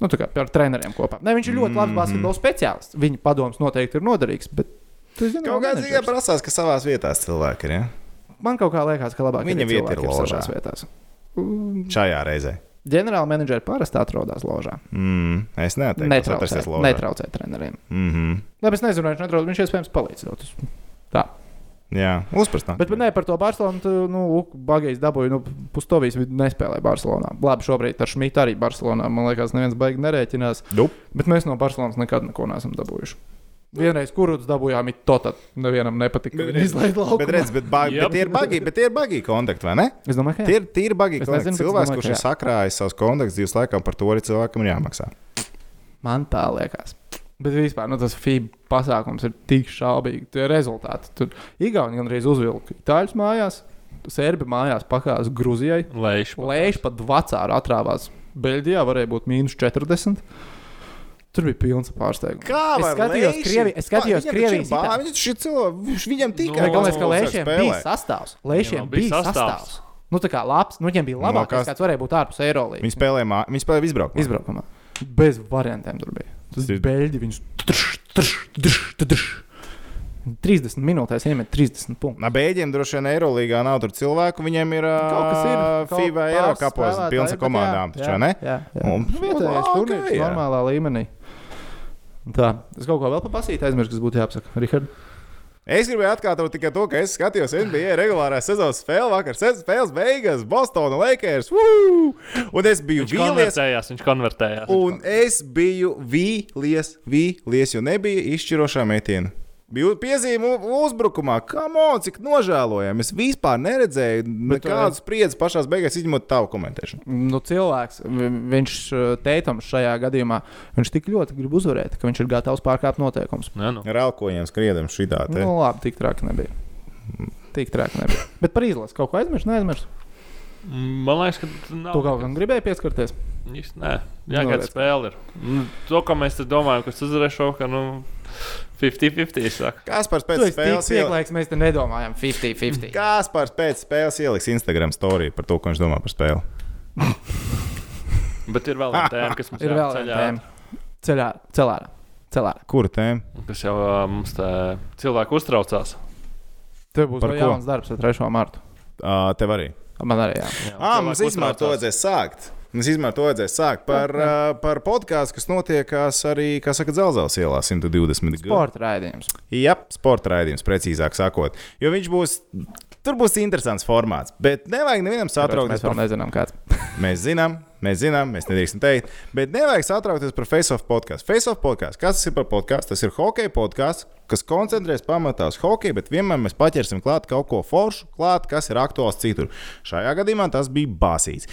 Nu, tā kā ar treneriem kopā. Ne, viņš ir ļoti labs basketbola speciālists. Viņa padoms noteikti ir noderīgs. Bet tu esi Kaut kādā ziņā prasās, ka savā vietā cilvēki ir. Ja? Man kaut kā liekas, ka labāk Viņa vieta ir ložā. Šajā reizē. Ģenerālmenedžeri parasti atrodas ložā. Mm, es neteiktu, ka tas atrasties ložā. netraucē treneriem. Mm -hmm. Labi, es nezinu, viņš netraucē. Viņš iespējams palīdzot. Tā. Jā, uzprastā. Bet, bet ne par to Barcelonu. Nu, Bagajs dabūja, nu, Pustovijas nespēlēja Barcelonā. Labi, šobrīd ar Šmitu arī Barcelonā. Man liekas, neviens baigi nerēķinās. Dup. Bet mēs no Barcelonas nekad neko neesam dabūjuši. Vienreiz kurus dabūjām, it to tad nevienam nepatika. Redz, izlaiž laukumā. Bet, redz, bet, bag, bet tie ir bagi, bet tie ir bagi kontakti, vai ne? Es domāju, ka Tie ir tīri bagi Es kontakti. nezinu, Cilvēks, domāju, kurš ir sakrājis savus kontaktus dzīves laikā, par to arī cilvēkam ir jāmaksā. Man tā liekas. Bet vispār nu, tas FIBA pasākums ir tik šaubīgi. Tie rezultāti. Tur Igauni gandrīz uzvilka itāļus mājās, Serbi mājās pakāpās Grūzijai. Lēš. Lēš pat vecāri atrāvās. Beļģijā varēja būt mīnus 40. Tur bija pilns pārsteigums. Kā Es skatījos Krievi- es skatījos Krievijas itāļu. Viņš ir cilvēks, viņam tikai Nē, galvenais, ka Lēšiem bija sastāvs. Lēšiem bija sastāvs. sastāvs. Nu, tā kā labs, nu, viņiem bija No labākais, kas- kāds varēja būt ārpus Eirolandes. Viņi spēlēja, mā- viņi spēlēja izbraukumā. Izbraukumā. Bez variantiem tur bija. Tas ir beļģi. Viņus trš, trš, trš, trš. 30 minūtēs iemet 30 punktus. Na, Bēļģiem droši vien Eirolandā nav tur cilvēku. Viņiem ir FIBA Eiropapos spēlētāji, pilns ar komandām. jā, jā, vai ne? Jā. Un- vietējais turnīrs normālā līmenī. Tā, es kaut ko vēl papasīju, aizmirsu, kas būtu jāapsaka. Richard, Es gribēju atkārtot tikai to, ka es skatījos NBA regulārā sezonas spēli vakar. Spēles beigas, Bostonā Lakers. Woo! Un es biju Viņš vīlies. viņš konvertējās. Un es biju vīlies, vīlies, jo nebija izšķirošā metiena. Bija piezīme uzbrukumā, kā monēta, cik nožēlojami. Es vispār neredzēju nekādu spriedzi pašā beigās, izņemot tavu komentēšanu. nu, cilvēks, vi- viņš teitams šajā gadījumā, viņš tik ļoti grib uzvarēt, ka viņš ir gatavs pārkāpt noteikumus. Nē, nu. Ar elkoņiem skriedam šitā. te. Nu, labi, tik traki nebija. Tik traki nebija. Bet par izlasi kaut ko aizmirst, neaizmirst. Man liekas, ka tu nav. Tu kaut kam gribēji pieskarties. Īsti Nē, jā, Nu, kāda spēle ir. Nu, To, ko mēs domājam, kas uzvarēs šo, ka nu, 50-50 saka. Kaspars pēc spēles ieliks. mēs te nedomājam 50-50. Kaspars pēc spēles ieliks Instagram story par to, ko viņš domā par spēli. Bet ir vēl viena tēma, kas mums Ir vēl jāceļ viena ārā. tēma. Ceļā, celārā. celārā. Kura tēma? Kas jau mums te cilvēku uztraucās. Tev būs Par vēl jauns darbs ar 3. martu. Uh, tev arī. Man arī jā. Jā, Ah, mums īstenībā to vajadzēs sākt. Mums īstenībā to vajadzēs sākt par, uh, par podkāstu, kas notiekās arī, kā saka, Zelzēlas ielā 120 gadu. Sporta raidījums. Jā, sporta raidījums, precīzāk sakot. Jo viņš būs, tur būs interesants formāts. Bet nevajag nevienam satraukties Mēs par nezinām, kāds. Mēs zinām, mēs zinām, mēs nedrīkstam teikt, bet nevajag satraukties par Face-Off podkāstu. Face-Off podkāsts, kas tas ir par podkāstu? Tas ir hockey podkāsts, kas koncentrēs pamatā uz hokeju, bet vienmēr mēs paķersim klāt kaut ko foršu, klāt, kas ir aktuāls citur. Šajā gadījumā tas bija basīts.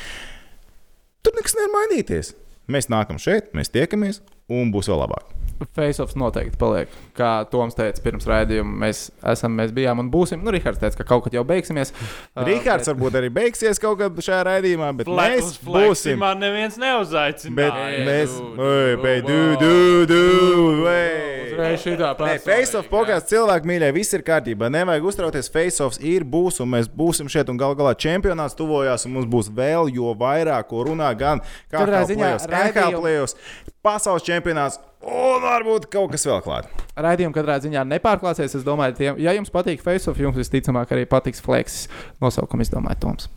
Tur nekas nevar mainīties. Mēs nākam šeit, mēs tiekamies, un būs vēl labāk. Faceoffs noteikti paliek. Kā Toms teica pirms raidījuma, mēs esam, mēs bijām un būsim. Nu, Rihards teica, ka kaut kad jau beigsimies. Rihards bet- varbūt arī beigsies kaut kad šajā raidījumā, bet mēs būsim. Man neviens neuzaicina. Bet mēs, du- oi, du- bet, du- du, du. Uzreiz šitā Nē, personīgi, face-off pokās cilvēki mīļai, viss ir kārtībā. Nevajag uztraukties, face-offs ir, būs, un mēs būsim šeit, un gal galā čempionāts tuvojās, un mums būs vēl jo vairāk, ko runā gan ziņā play-offs, NHL play-offs, pasaules čempionāts, un varbūt kaut kas vēl klāt. Raidījumi katrā ziņā nepārklāsies. Es domāju, tiem, ja jums patīk Faceoff, jums visticamāk arī patiks Flexis. Nosaukumu izdomāja Toms.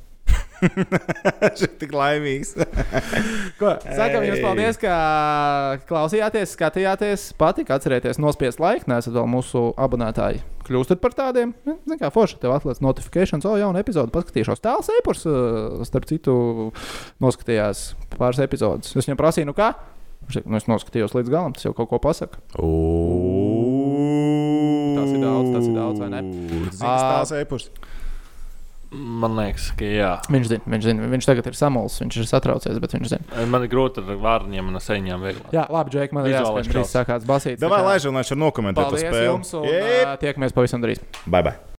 Šis tik laimīgs. Ko? Sakām jums paldies, ka klausījāties, skatījāties. Patika atcerieties, nospiest laiku. Nesat vēl mūsu abonētāji. Kļūstat par tādiem. Nu, Ziniet, kā forši tev atklāts notifikācijas, o, jauna epizode. Paskatīšos. Tāls eipurs, uh, starp citu, noskatījās pāris epizodes. Es viņam prasīju, nu kā? Nu, es noskatījos līdz galam, tas jau kaut ko pasaka. Ooh. zina, Ā. tās ēpurs. Man liekas, ka jā. Viņš zina, viņš zina, viņš tagad ir samulsis, viņš ir satraucies, bet viņš zina. Man ir grūti ar vārniem un seņām vieglāk. Jā, labi, Džek, man ir jāsaka, drīz čals. sākās basīt. Davai, lai šo nokomentētu Paldies spēli. jums un uh, tiekamies pavisam drīz. Bye, bye.